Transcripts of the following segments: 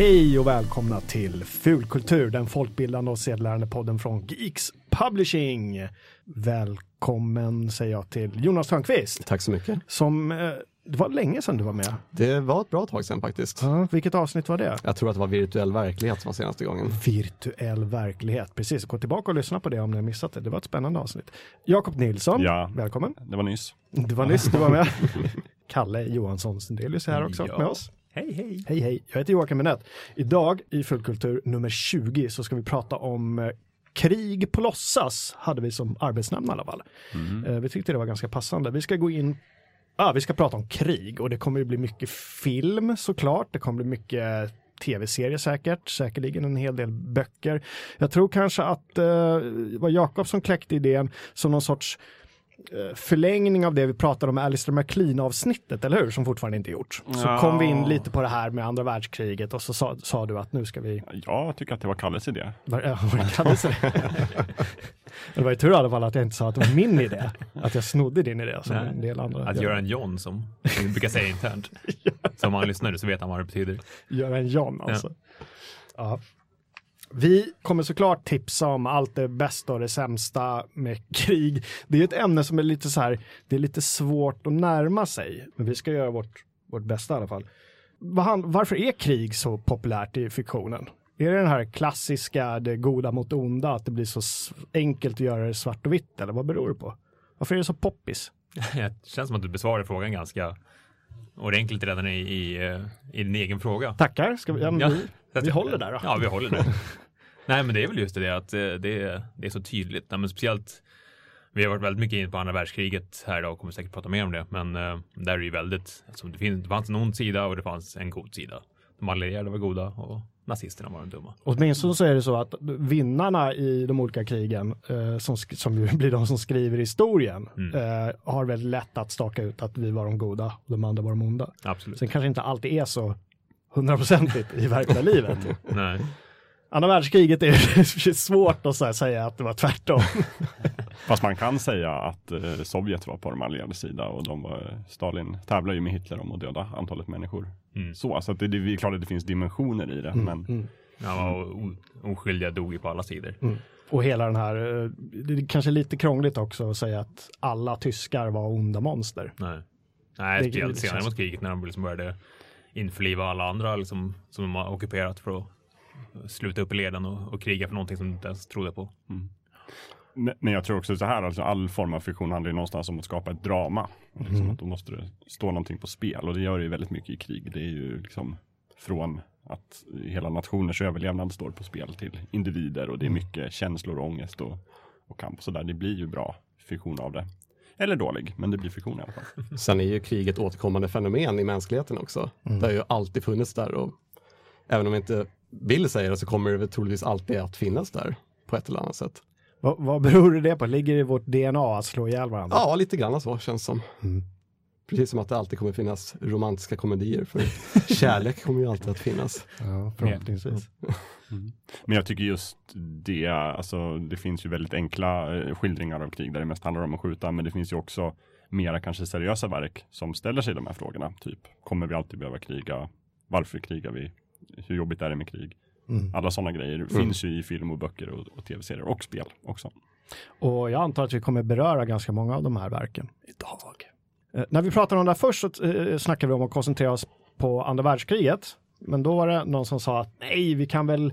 Hej och välkomna till Fulkultur, den folkbildande och sedlärande podden från Geeks Publishing. Välkommen säger jag till Jonas Törnqvist. Tack så mycket. Som, eh, det var länge sedan du var med. Det var ett bra tag sedan faktiskt. Ja, vilket avsnitt var det? Jag tror att det var virtuell verklighet som var senaste gången. Virtuell verklighet, precis. Gå tillbaka och lyssna på det om ni har missat det. Det var ett spännande avsnitt. Jakob Nilsson, Ja. välkommen. Det var nyss. Det var nyss du var med. Kalle Johansson Sundelius är här också Ja. med oss. Hej hej! Hej hej, jag heter Joakim Minett. Idag i Fullkultur nummer 20 så ska vi prata om eh, krig på låtsas, hade vi som arbetsnamn i alla fall. Eh, Vi tyckte det var ganska passande. Vi ska gå in, ah, vi ska prata om krig och det kommer ju bli mycket film såklart. Det kommer bli mycket tv-serier säkert, säkerligen en hel del böcker. Jag tror kanske att eh, det var Jakob som kläckte idén som någon sorts eh, förlängning av det vi pratade om i Alistair MacLean avsnittet, eller hur? Som fortfarande inte är gjort. Så Ja. kom vi in lite på det här med andra världskriget och så sa, sa du att nu ska vi... Jag tycker att det var Kalles idé. Var, ja, vad kallades det? det var ju tur i alla fall att jag inte sa att det var min idé. Att jag snodde din idé som en del andra. Att gör. göra en John som vi brukar säga internt. Så om man lyssnar nu så vet han vad det betyder. Göra en John alltså. Ja. Vi kommer såklart tipsa om allt det bästa och det sämsta med krig. Det är ett ämne som är lite så här, det är lite svårt att närma sig. Men vi ska göra vårt, vårt bästa i alla fall. Varför är krig så populärt i fiktionen? Är det den här klassiska, det goda mot onda, att det blir så enkelt att göra det svart och vitt, eller vad beror det på? Varför är det så poppis? Det känns som att du besvarar frågan ganska ordentligt redan i, i, eh, i din egen fråga. Tackar, ska vi, ja, Ja, vi, vi håller där då. Ja, vi håller det. Nej, men det är väl just det att eh, det är, det är så tydligt. Nej, men speciellt, vi har varit väldigt mycket inne på andra världskriget här idag och kommer säkert prata mer om det. Men eh, där är det ju väldigt, alltså, det, finns, det fanns en ond sida och det fanns en god sida. De allierade var goda och nazisterna var de dumma. Åtminstone så är det så att vinnarna i de olika krigen, eh, som, som ju blir de som skriver historien, Mm. eh, har väldigt lätt att staka ut att vi var de goda och de andra var de onda. Absolut. Sen kanske inte alltid är så hundraprocentigt i verkliga livet. Nej. Andra världskriget är svårt att så här säga att det var tvärtom. Fast man kan säga att eh, Sovjet var på de allierades sida och de var, Stalin tävlar ju med Hitler om att döda antalet människor. Mm. Så, alltså att det, det är klart att det finns dimensioner i det, men Mm. Ja, och oskyldiga dog ju på alla sidor. Och hela den här, eh, det är kanske lite krångligt också att säga att alla tyskar var onda monster. Nej, Nej Det- speciellt det senare mot kriget när de liksom började införliva alla andra liksom, som de har ockuperat för att sluta upp i leden och, och kriga för någonting som de inte ens trodde på. Men- Men jag tror också så här, alltså all form av fiktion handlar ju någonstans om att skapa ett drama. Liksom att då måste det stå någonting på spel och det gör det ju väldigt mycket i krig. Det är ju liksom från att hela nationers överlevnad står på spel till individer och det är mycket känslor och ångest och, och kamp och sådär. Det blir ju bra fiktion av det. Eller dålig, men det blir fiktion i alla fall. Sen är ju krig ett återkommande fenomen i mänskligheten också. Det har ju alltid funnits där och även om vi inte vill säga det så kommer det väl troligtvis alltid att finnas där på ett eller annat sätt. Vad, vad beror det på? Ligger det i vårt DNA att slå ihjäl varandra? Ja, lite grann så känns som. Precis som att det alltid kommer finnas romantiska komedier för kärlek kommer ju alltid att finnas. Ja, förhoppningsvis. Men jag tycker just det, alltså det finns ju väldigt enkla eh, skildringar av krig där det mest handlar om att skjuta, men det finns ju också mera kanske seriösa verk som ställer sig de här frågorna. Typ, kommer vi alltid behöva kriga? Varför krigar vi? Hur jobbigt är det med krig? Mm. Alla sådana grejer finns ju i film och böcker och, och tv-serier och spel också. Och jag antar att vi kommer beröra ganska många av de här verken idag. Eh, när vi pratar om det här först så eh, snackar vi om att koncentrera oss på andra världskriget. Men då var det någon som sa att nej, vi kan väl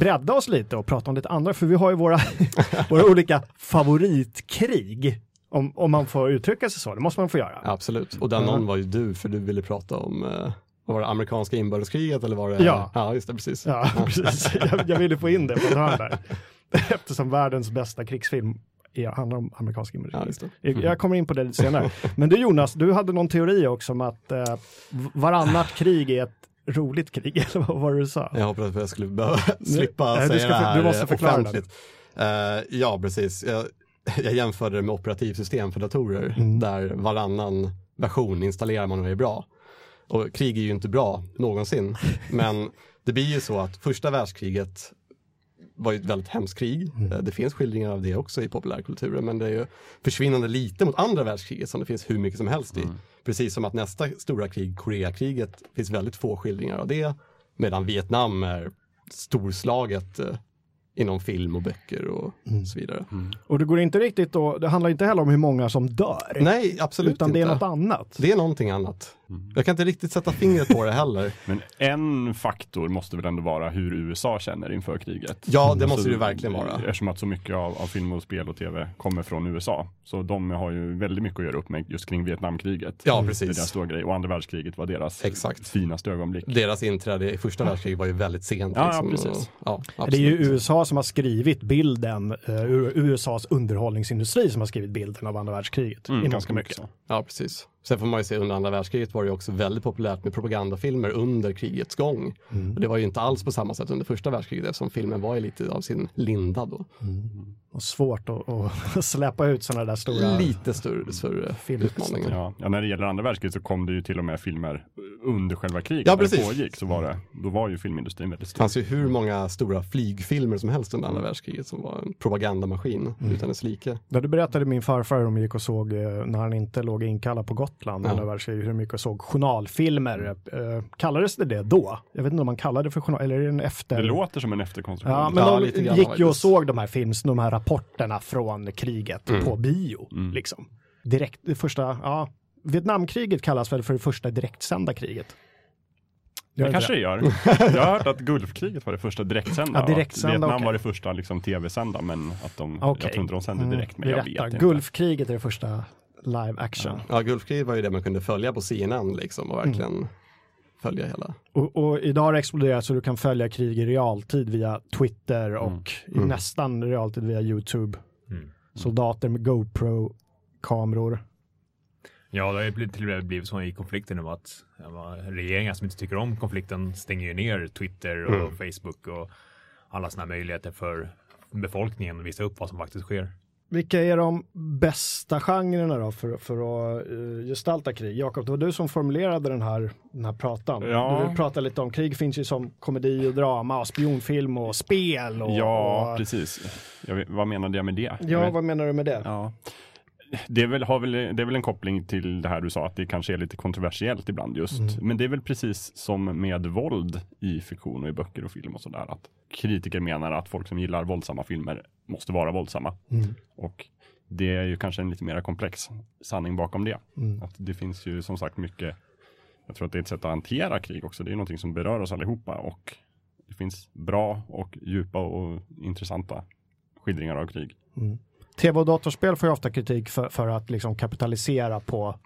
bredda oss lite och prata om lite andra, för vi har ju våra, våra olika favoritkrig. Om, om man får uttrycka sig så, det måste man få göra. Absolut. Och den Ja. någon var ju du, för du ville prata om eh, var det amerikanska inbördeskriget eller var det? Ja. Ja, just det, precis. Ja, precis. Jag, jag ville få in det på ett hörn där. Eftersom världens bästa krigsfilm är, handlar om amerikansk Ja, inbördeskrig. just det. Jag kommer in på det lite senare. Men du Jonas, du hade någon teori också om att eh, varannat krig är ett roligt krig, eller vad var det du sa? Jag hoppas att jag skulle behöva slippa Nej, du säga ska det här du måste förklara offentligt. Eh, ja, precis. Jag, jag jämförde det med operativsystem för datorer Mm. där varannan version installerar man och är bra. Och krig är ju inte bra någonsin, men det blir ju så att första världskriget var ju ett väldigt hemskt krig. Mm. Eh, Det finns skildringar av det också i populärkulturen, men det är ju försvinnande lite mot andra världskriget som det finns hur mycket som helst i. Precis som att nästa stora krig, Koreakriget, finns väldigt få skildringar av det. Medan Vietnam är storslaget eh, inom film och böcker och Mm. så vidare. Och det går inte riktigt då, det handlar inte heller om hur många som dör. Nej, absolut utan inte. det är något annat. Det är någonting annat. Jag kan inte riktigt sätta fingret på det heller. Men en faktor måste väl ändå vara hur USA känner inför kriget. Ja, det måste Alltså, det ju verkligen vara. Eftersom att så mycket av, av film och spel och tv kommer från USA. Så de har ju väldigt mycket att göra upp med just kring Vietnamkriget. Ja, Det är precis. deras stora grej. Och andra världskriget var deras Exakt. finaste ögonblick. Deras inträde i första världskriget var ju väldigt sent. Ja, liksom, ja, precis. Ja, Det är ju. USA som har skrivit bilden, uh, USAs underhållningsindustri som har skrivit bilden av andra världskriget. Mm, ganska mycket så. Ja, precis. Sen får man ju se under andra världskriget var det också väldigt populärt med propagandafilmer under krigets gång. Mm. Och det var ju inte alls på samma sätt under första världskriget eftersom filmen var ju lite av sin linda då. Och svårt att, att släppa ut sådana där stora... Lite större, större utmaningar. Ja, ja, när det gäller andra världskriget så kom det ju till och med filmer under själva kriget. Ja, när det pågick så var det, då var ju filmindustrin väldigt Det stor. fanns ju hur många stora flygfilmer som helst under andra världskriget som var en propagandamaskin Mm. utan dess like. Ja, du berättade min farfar hur de gick och såg, eh, när han inte låg inkallad på Gotland, Ja. världskriget, hur de gick och såg journalfilmer. Eh, kallades det det då? Jag vet inte om man kallade det för journal, eller är det en efter? Det låter som en efterkonstruktion. Ja, men Ja, de lite grann gick ju och såg de här films, de här rapporterna från kriget Mm. på bio. Mm. Liksom. Direkt, det första, ja, Vietnamkriget kallas väl för det första direktsända kriget. Gör Det kanske det gör. Jag har hört att Gulfkriget var det första direktsända. Ja, direktsända, Vietnam okej. var det första liksom, tv-sända, men att de, Okej. jag tror inte de sände Mm, direkt. Men jag vet inte. Gulfkriget är det första live action. Ja, Gulfkriget var ju det man kunde följa på CNN liksom och verkligen Mm. följa hela. Och, och idag har det exploderat så du kan följa krig i realtid via Twitter och i Mm. nästan realtid via YouTube. Mm. Soldater med GoPro-kameror. Ja, det har ju blivit- till och med blivit så i konflikten nu att regeringar som inte tycker om konflikten stänger ju ner Twitter och Mm. Facebook och alla sådana möjligheter för befolkningen att visa upp vad som faktiskt sker. Vilka är de bästa genrerna då för, för att uh, gestalta krig? Jakob, det var du som formulerade den här, den här pratan. Ja. Du vill prata lite om krig finns ju som komedi och drama och spionfilm och spel. Och, Ja, och, precis. Jag vet, vad menade jag med det? Ja vet- vad menar du med det? ja. Det, är väl, har väl, det är väl en koppling till det här du sa, att det kanske är lite kontroversiellt ibland just. Mm. Men det är väl precis som med våld i fiktion och i böcker och film och sådär. Att kritiker menar att folk som gillar våldsamma filmer måste vara våldsamma. Mm. Och det är ju kanske en lite mer komplex sanning bakom det. Mm. Att det finns ju som sagt mycket, jag tror att det är ett sätt att hantera krig också. Det är någonting som berör oss allihopa och det finns bra och djupa och intressanta skildringar av krig. Mm. Tv och datorspel får ju ofta kritik för, för att liksom kapitalisera på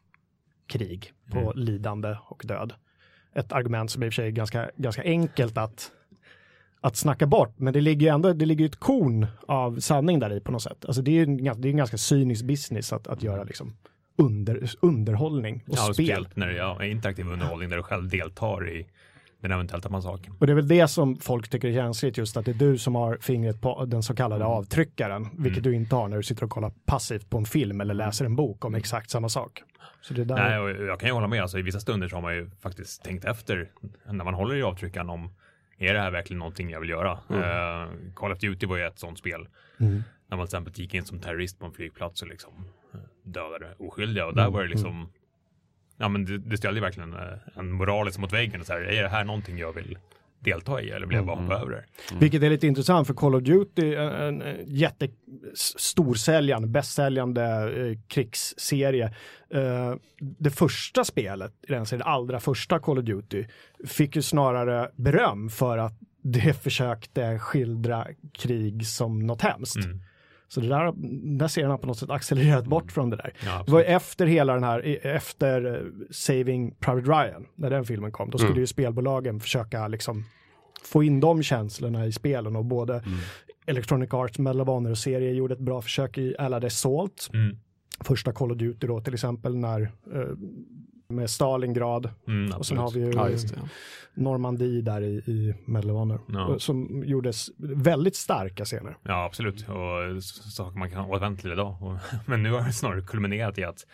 krig, på Mm. lidande och död. Ett argument som i och för sig är ganska, ganska enkelt att, att snacka bort, men det ligger ju ändå det ligger ett korn av sanning där i på något sätt. Alltså det är ju en, det är en ganska cynisk business att, att göra liksom under, underhållning och Ja, spel. speciellt när ja, är interaktiv underhållning där du själv deltar i den eventuella massakern. Och det är väl det som folk tycker är känsligt, just att det är du som har fingret på den så kallade avtryckaren, vilket du inte har när du sitter och kollar passivt på en film eller läser en bok om exakt samma sak. Så det där, Nej, och jag kan ju hålla med. Alltså, I vissa stunder så har man ju faktiskt tänkt efter när man håller i avtryckaren om är det här verkligen någonting jag vill göra? Eh, Call of Duty var ju ett sånt spel. Mm. När man till exempel gick in som terrorist på en flygplats och liksom eh, dödade oskyldiga. Och där var det liksom, ja men det, det ställde verkligen eh, en moraliskt mot väggen. Så här, är det här någonting jag vill delta i eller vill jag bara hoppa över det? Vilket är lite intressant för Call of Duty, en, en, en jätte storsäljande, bästsäljande eh, krigsserie. Eh, det första spelet, i den serien, det allra första Call of Duty, fick ju snarare beröm för att det försökte skildra krig som något hemskt. Mm. Så det där, den där serien har på något sätt accelererat bort från det där. Ja, Det var ju efter hela den här, efter eh, Saving Private Ryan, när den filmen kom, då skulle Mm. ju spelbolagen försöka liksom få in de känslorna i spelen och både Electronic Arts, Medal of Honor och serie gjorde ett bra försök i Allied Assault, Mm. första Call of Duty då till exempel när eh, med Stalingrad Mm, och sen har vi ju Ja. Normandie där i, i Honor Ja. och som gjordes väldigt starka scener. Ja, absolut. Och saker man kan återvända till idag. Och, men nu har det snarare kulminerat i att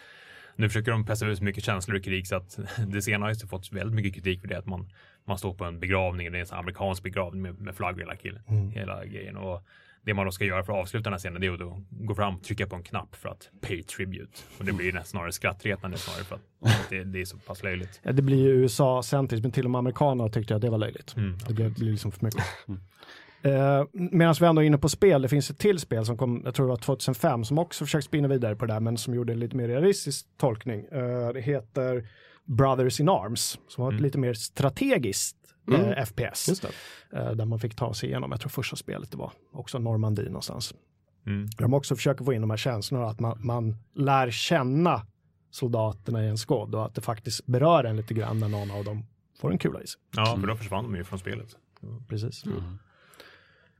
nu försöker de pressa ut så mycket känslor i krig så att det senare har ju fått väldigt mycket kritik för det att man, man står på en begravning, det är en amerikansk begravning med, med flaggor hela, kill, hela grejen. Och det man då ska göra för att avsluta den här scenen det är att då gå fram och trycka på en knapp för att pay tribute. Och det blir nästan snarare skrattretande snarare för att det, det är så pass löjligt. Ja, det blir ju USA-centriskt, men till och med amerikanerna tyckte att det var löjligt. Mm. Det blir, blir liksom för mycket. Uh, Medan vi ändå är inne på spel, det finns ett till spel som kom, jag tror det var 2005, som också försökte spinna vidare på det där, men som gjorde en lite mer realistisk tolkning. Uh, det heter Brothers in Arms, som var ett Mm. lite mer strategiskt Mm. eh, FPS. Just det. eh, där man fick ta sig igenom, jag tror första spelet det var också Normandie någonstans. Mm. De också försöker få in de här känslorna, att man, man lär känna soldaterna i en skåd och att det faktiskt berör en lite grann när någon av dem får en kula i sig. Ja, för då försvann de ju från spelet. Precis. Mm.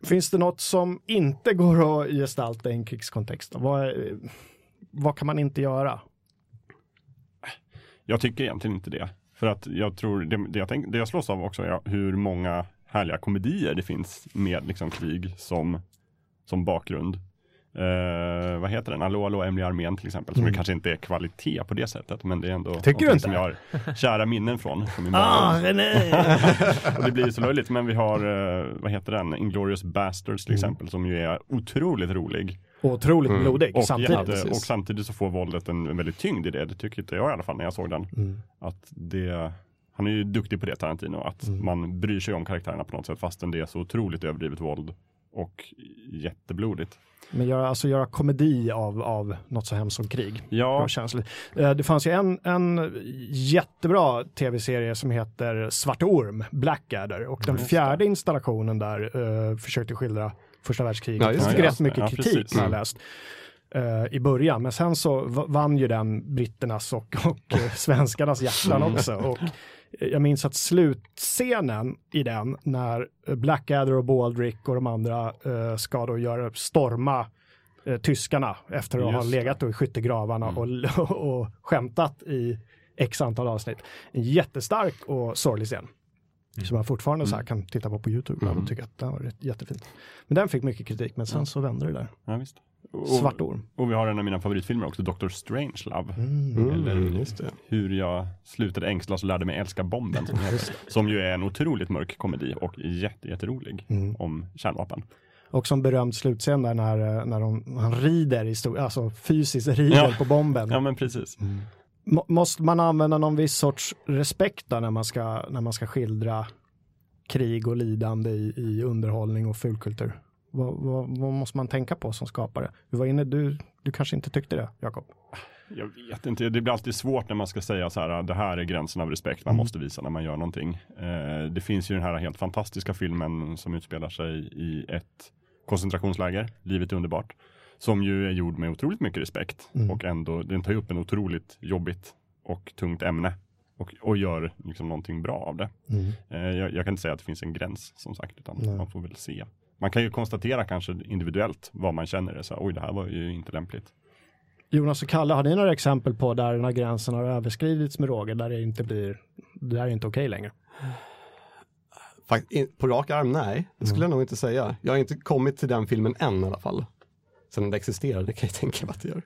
Finns det något som inte går att gestalta i en krigskontext? Vad, vad kan man inte göra? Jag tycker egentligen inte det. För att jag tror, det, det, jag, tänk, det jag slås av också är hur många härliga komedier det finns med liksom krig som, som bakgrund. Eh, vad heter den? Allå, allå, Emily Armén till exempel. Som Mm. kanske inte är kvalitet på det sättet. Men det är ändå Tycker du inte? som jag har kära minnen från. från min Ah, nej. och det blir ju så löjligt. Men vi har, eh, vad heter den? Inglourious Bastards till Mm. exempel. Som ju är otroligt rolig. Otroligt Mm. blodig Och, samtidigt. och samtidigt så får våldet en, en väldigt tyngd i det. Det tycker inte jag i alla fall när jag såg den. Mm. Att det, han är ju duktig på det Tarantino, att Mm. man bryr sig om karaktärerna på något sätt fastän det är så otroligt överdrivet våld och jätteblodigt. Men göra, alltså göra komedi av, av något så hemskt som krig. Ja, känsligt. Eh, Det fanns ju en, en jättebra tv-serie som heter Svarte Orm, Blackadder. Och den fjärde installationen där uh, försökte skildra första världskriget. Ja, det. fick rätt mycket ja, kritik precis. när jag Mm. läst eh, i början. Men sen så vann ju den britternas och, och eh, svenskarnas hjärtan Mm. också. Och eh, jag minns att slutscenen i den när Blackadder och Baldrick och de andra eh, ska då göra storma tyskarna efter att ha Just det. legat då i skyttegravarna och, och skämtat i x antal avsnitt. En jättestark och sorglig scen. Som jag fortfarande så här kan titta på på YouTube ibland och tycka att den var jättefint. Men den fick mycket kritik, men sen så vände det där. ja visst. Och, Svart orm. och vi har en av mina favoritfilmer också, Dr. Strangelove. Mm. Eller- Mm, just det. Hur jag slutade ängslas och lärde mig älska bomben. Som, heter, som ju är en otroligt mörk komedi och jätte, jätterolig Mm. om kärnvapen. Och som berömd slutscen där när, eh, när de, han rider, i stor, alltså fysiskt rider Ja. på bomben. Ja men precis. Må- Måste man använda någon viss sorts respekt när man ska, när man ska skildra krig och lidande i, i underhållning och fulkultur? Vad, vad, vad måste man tänka på som skapare? Du var inne, du, du kanske inte tyckte det, Jakob? Jag vet inte, det blir alltid svårt när man ska säga så här, det här är gränsen av respekt man Mm. måste visa när man gör någonting. Eh, det finns ju den här helt fantastiska filmen som utspelar sig i ett koncentrationsläger, Livet är underbart, som ju är gjord med otroligt mycket respekt Mm. och ändå, den tar ju upp en otroligt jobbigt och tungt ämne och, och gör liksom någonting bra av det. Eh, jag, jag kan inte säga att det finns en gräns som sagt, utan Nej. man får väl se. Man kan ju konstatera kanske individuellt vad man känner, så här, oj det här var ju inte lämpligt. Jonas och Kalle, har ni några exempel på där den här gränsen har överskridits med Roger, där det inte blir, det här är inte okej längre? Fakt, in, på rak arm, nej. Det skulle jag nog inte säga. Jag har inte kommit till den filmen än i alla fall. Sen det existerar, det kan jag tänka mig att det gör.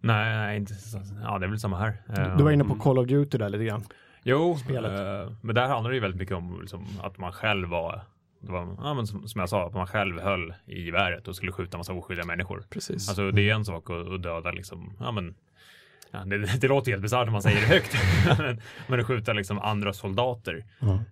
Nej, nej, inte så. Ja, det är väl samma här. Du var inne på Mm. Call of Duty där lite grann. Jo, spelet. eh, men där handlar det ju väldigt mycket om liksom, att man själv var, det var ja, men som, som jag sa, att man själv höll i geväret och skulle skjuta massa oskyldiga människor. Precis. Alltså det är en sak att, att döda liksom, ja men, ja, det, det låter helt bisarrt när man säger det högt, men, men att skjuta liksom andra soldater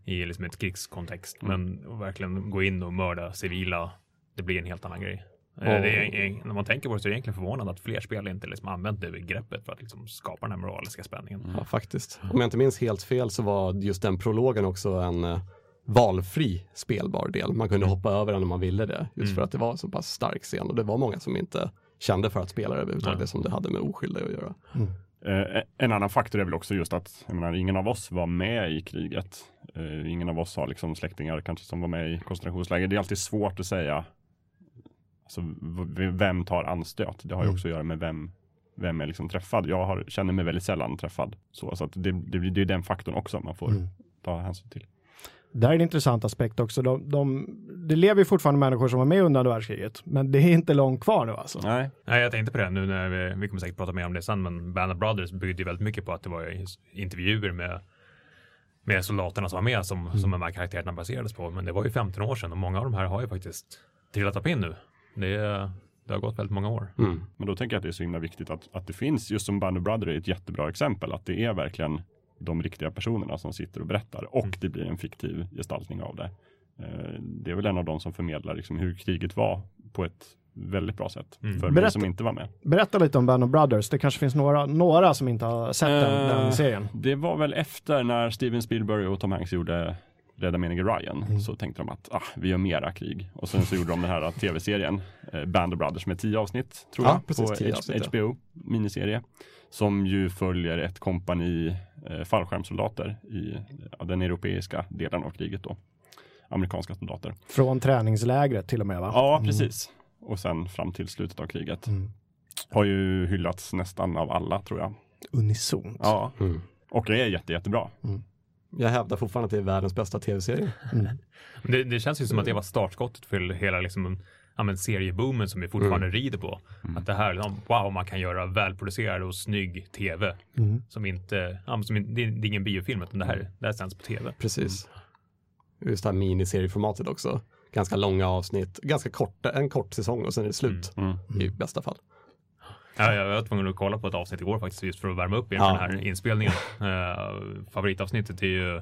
i liksom ett krigskontext, men att verkligen gå in och mörda civila, det blir en helt annan grej. Det är, när man tänker på det så är det egentligen förvånande att fler spel inte liksom använt det begreppet för att liksom skapa den här moraliska spänningen. Ja, faktiskt. Om jag inte minns helt fel så var just den prologen också en eh, valfri spelbar del. Man kunde hoppa över den om man ville det, just Mm. för att det var en så pass stark scen och det var många som inte kände för att spela det överhuvudtaget, Nej. som det hade med oskyldiga att göra. Eh, en annan faktor är väl också just att menar, ingen av oss var med i kriget. Eh, ingen av oss har liksom släktingar kanske som var med i koncentrationsläger. Det är alltid svårt att säga v- vem tar anstöt. Det har ju Mm. också att göra med vem, vem är liksom träffad. Jag har, känner mig väldigt sällan träffad. Så, så att det, det, det är den faktorn också man får Mm. ta hänsyn till. Där är en intressant aspekt också. De, de, det lever ju fortfarande människor som var med under andra världskriget, men det är inte långt kvar nu alltså. Nej, Nej, jag tänkte på det nu när vi, vi kommer säkert prata mer om det sen, men Band of Brothers byggde ju väldigt mycket på att det var intervjuer med, med soldaterna som var med som, som de här karaktärerna baserades på. Men det var ju 15 år sedan och många av de här har ju faktiskt trillat upp in nu. Det, det har gått väldigt många år. Mm. Men då tänker jag att det är så himla viktigt att, att det finns, just som Band of Brother är ett jättebra exempel, att det är verkligen de riktiga personerna som sitter och berättar och Mm. det blir en fiktiv gestaltning av det. Eh, Det är väl en av de som förmedlar liksom hur kriget var på ett väldigt bra sätt Mm. för mig Berätta. som inte var med. Berätta lite om Band of Brothers. Det kanske finns några, några som inte har sett den, Eh, den serien. Det var väl efter när Steven Spielberg och Tom Hanks gjorde Rädda menige Ryan Mm. så tänkte de att ah, vi gör mera krig och sen så gjorde de den här tv-serien eh, Band of Brothers med tio avsnitt tror Ja, jag precis, på H- avsnitt, HBO miniserie som ju följer ett kompani eh, fallskärmssoldater i ja, den europeiska delen av kriget då. Amerikanska soldater. Från träningslägret till och med va? Ja, precis. Och sen fram till slutet av kriget. Mm. Har ju hyllats nästan av alla tror jag. Unisont. Ja, Mm. och det är jätte, jättebra. Jag hävdar fortfarande att det är världens bästa tv-serie. Mm. Det, det känns ju som att det var startskottet för hela liksom, ja, men serieboomen som vi fortfarande rider på. Att det här, liksom, wow, man kan göra välproducerad och snygg tv. Mm. Som inte, ja, som inte det, är, ingen biofilm, utan det här, det här sänds på tv. Precis. Just det här miniserieformatet också. Ganska långa avsnitt, ganska korta, en kort säsong och sen är det slut. Mm. I bästa fall. Ja, jag var tvungen att kolla på ett avsnitt igår faktiskt, just för att värma upp inför Ja. den här inspelningen. Uh, favoritavsnittet är ju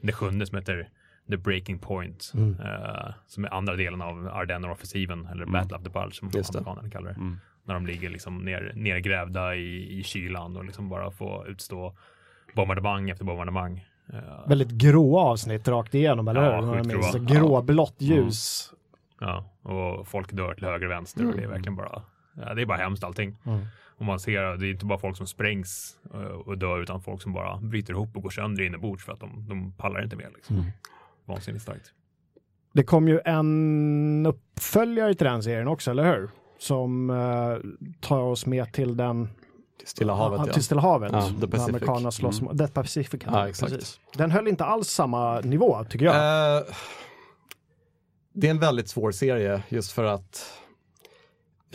det sjunde som heter The Breaking Point. Mm. eh, som är andra delen av Ardenner-offensiven, eller Battle of the Bulge som amerikanerna kallar det. Mm. När de ligger liksom ner, nergrävda i, i kylan och liksom bara får utstå bombardemang efter bombardemang. Eh, Väldigt gråa avsnitt rakt igenom, eller Ja, hur? Om jag Mm. sjukt minns. gråa. Gråblått ljus. Ja, och folk dör till höger och vänster och det är verkligen bara, ja, det är bara hemskt allting. Mm. Och man ser, det är inte bara folk som sprängs eh, och dör utan folk som bara bryter ihop och går sönder inombords för att de, de pallar inte mer. Liksom. Mm. Vansinnigt starkt. Det kom ju en uppföljare till den serien också, eller hur? Som eh, tar oss med till den Stilla havet ja, ja. till Stilla havet. Ja, The Pacific. Amerikanerna slåss mot The Pacific. Ja, precis. Den höll inte alls samma nivå, tycker jag. Eh, det är en väldigt svår serie just för att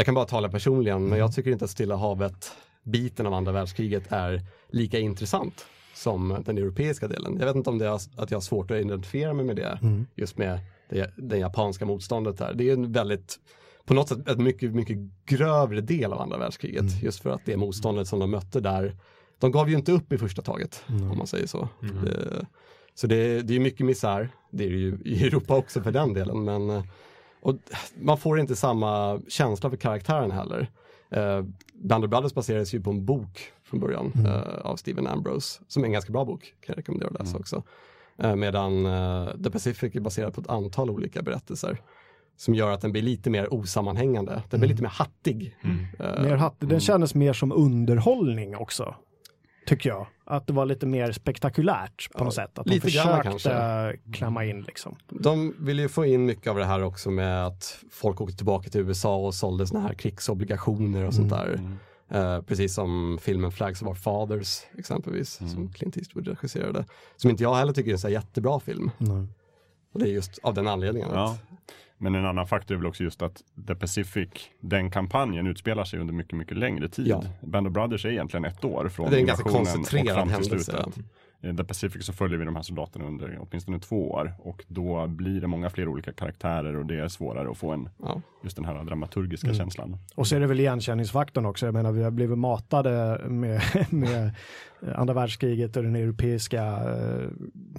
jag kan bara tala personligen, men jag tycker inte att Stilla havet biten av andra världskriget är lika intressant som den europeiska delen. Jag vet inte om det är att jag har svårt att identifiera mig med det, just med det, det japanska motståndet där. Det är en väldigt, på något sätt, ett mycket, mycket grövre del av andra världskriget, just för att det motståndet som de mötte där, de gav ju inte upp i första taget, om man säger så. Det, så det, det är mycket misär, det är det ju i Europa också för den delen, men eh, och man får inte samma känsla för karaktären heller. Uh, Band of Brothers baseras ju på en bok från början eh, av Stephen Ambrose, som är en ganska bra bok, kan jag rekommendera att läsa också. Eh, medan eh, The Pacific är baserad på ett antal olika berättelser som gör att den blir lite mer osammanhängande. Den blir lite mer hattig. Eh, Mer hatt, den kändes mer som underhållning också. Tycker jag. Att det var lite mer spektakulärt på något sätt. Att de försökte kanske. klämma in liksom. De vill ju få in mycket av det här också med att folk åkte tillbaka till USA och sålde såna här krigsobligationer och sånt där. Eh, precis som filmen Flags of Our Fathers exempelvis, som Clint Eastwood regisserade. Som inte jag heller tycker är en så jättebra film. Och det är just av den anledningen. Ja. Men en annan faktor är väl också just att The Pacific, den kampanjen utspelar sig under mycket, mycket längre tid. Ja. Band of Brothers är egentligen ett år från Det är en ganska koncentrerad och fram till händelse. slutet. I The Pacific så följer vi de här soldaterna under åtminstone två år och då blir det många fler olika karaktärer och det är svårare att få en, ja. just den här dramaturgiska känslan. Och så är det väl igenkänningsfaktorn också. Jag menar, vi har blivit matade med, med andra världskriget och den europeiska eh,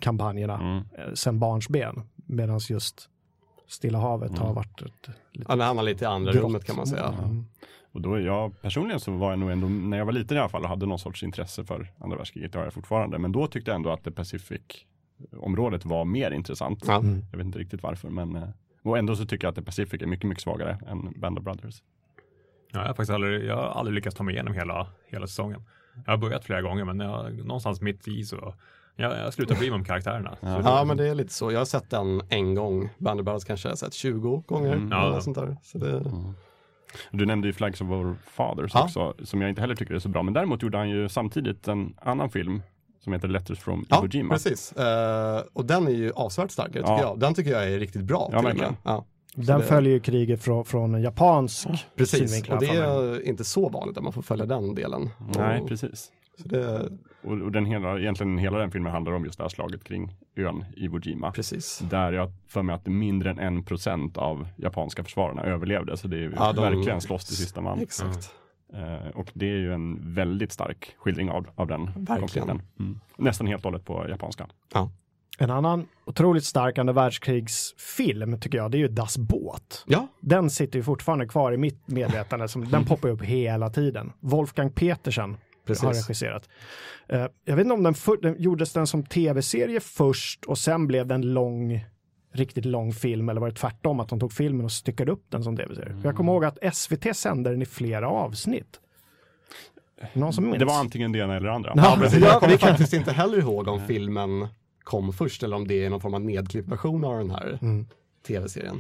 kampanjerna Mm. eh, sen barnsben. Medan just Stilla havet Mm. har varit ett lite Han hamnar lite i andra Grått. rummet kan man säga. Mm. Och då är jag personligen så var jag nog ändå, när jag var liten i alla fall och hade någon sorts intresse för andra världskriget, det har jag fortfarande. Men då tyckte jag ändå att det Pacific området var mer intressant. Ja. Mm. Jag vet inte riktigt varför, men eh, och ändå så tycker jag att The Pacific är mycket, mycket svagare än Band of Brothers. Ja, jag, har faktiskt aldrig, jag har aldrig lyckats ta mig igenom hela, hela säsongen. Jag har börjat flera gånger, men jag, någonstans mitt i så jag, jag slutar bry mig om karaktärerna. Det- Ja men det är lite så. Jag har sett den en gång. Band of Brothers kanske jag har sett 20 gånger. Mm. eller Ja. sånt där. Så det, Du nämnde ju Flags of Our Fathers Ja. också, som jag inte heller tycker är så bra. Men däremot gjorde han ju samtidigt en annan film som heter Letters from Ja, Iwo Jima. precis. Eh, och den är ju avsevärt starkare tycker Ja. jag. Den tycker jag är riktigt bra. Ja, verkligen. Ja, Den det- följer ju kriget från, från en japansk precis. Och det är inte så vanligt att man får följa den delen. Nej, och, precis. Så det, Och, och den hela, egentligen hela den filmen handlar om just det här slaget kring ön Iwo Jima. precis. Där jag för mig att mindre än en procent av japanska försvararna överlevde. Så det är ju Ja, de- verkligen slåss till sista man. Exakt. Eh, och det är ju en väldigt stark skildring av, av den Verkligen. konflikten. Mm. Nästan helt och hållet på japanska. En annan otroligt stark andra världskrigsfilm tycker jag, det är ju Das Båt. Ja, Den sitter ju fortfarande kvar i mitt medvetande, som, den poppar upp hela tiden. Wolfgang Petersen Precis. har regisserat. Eh, jag vet inte om den, för, den gjordes den som tv-serie först och sen blev den lång, riktigt lång film eller var det tvärtom att de tog filmen och styckade upp den som tv-serie. För Jag kommer ihåg att SVT sände den i flera avsnitt. Någon som minns? Det var antingen det ena eller det andra. Ja, ja, Jag kommer faktiskt inte heller ihåg om filmen kom först eller om det är någon form av nedklippt version av den här Mm. tv-serien.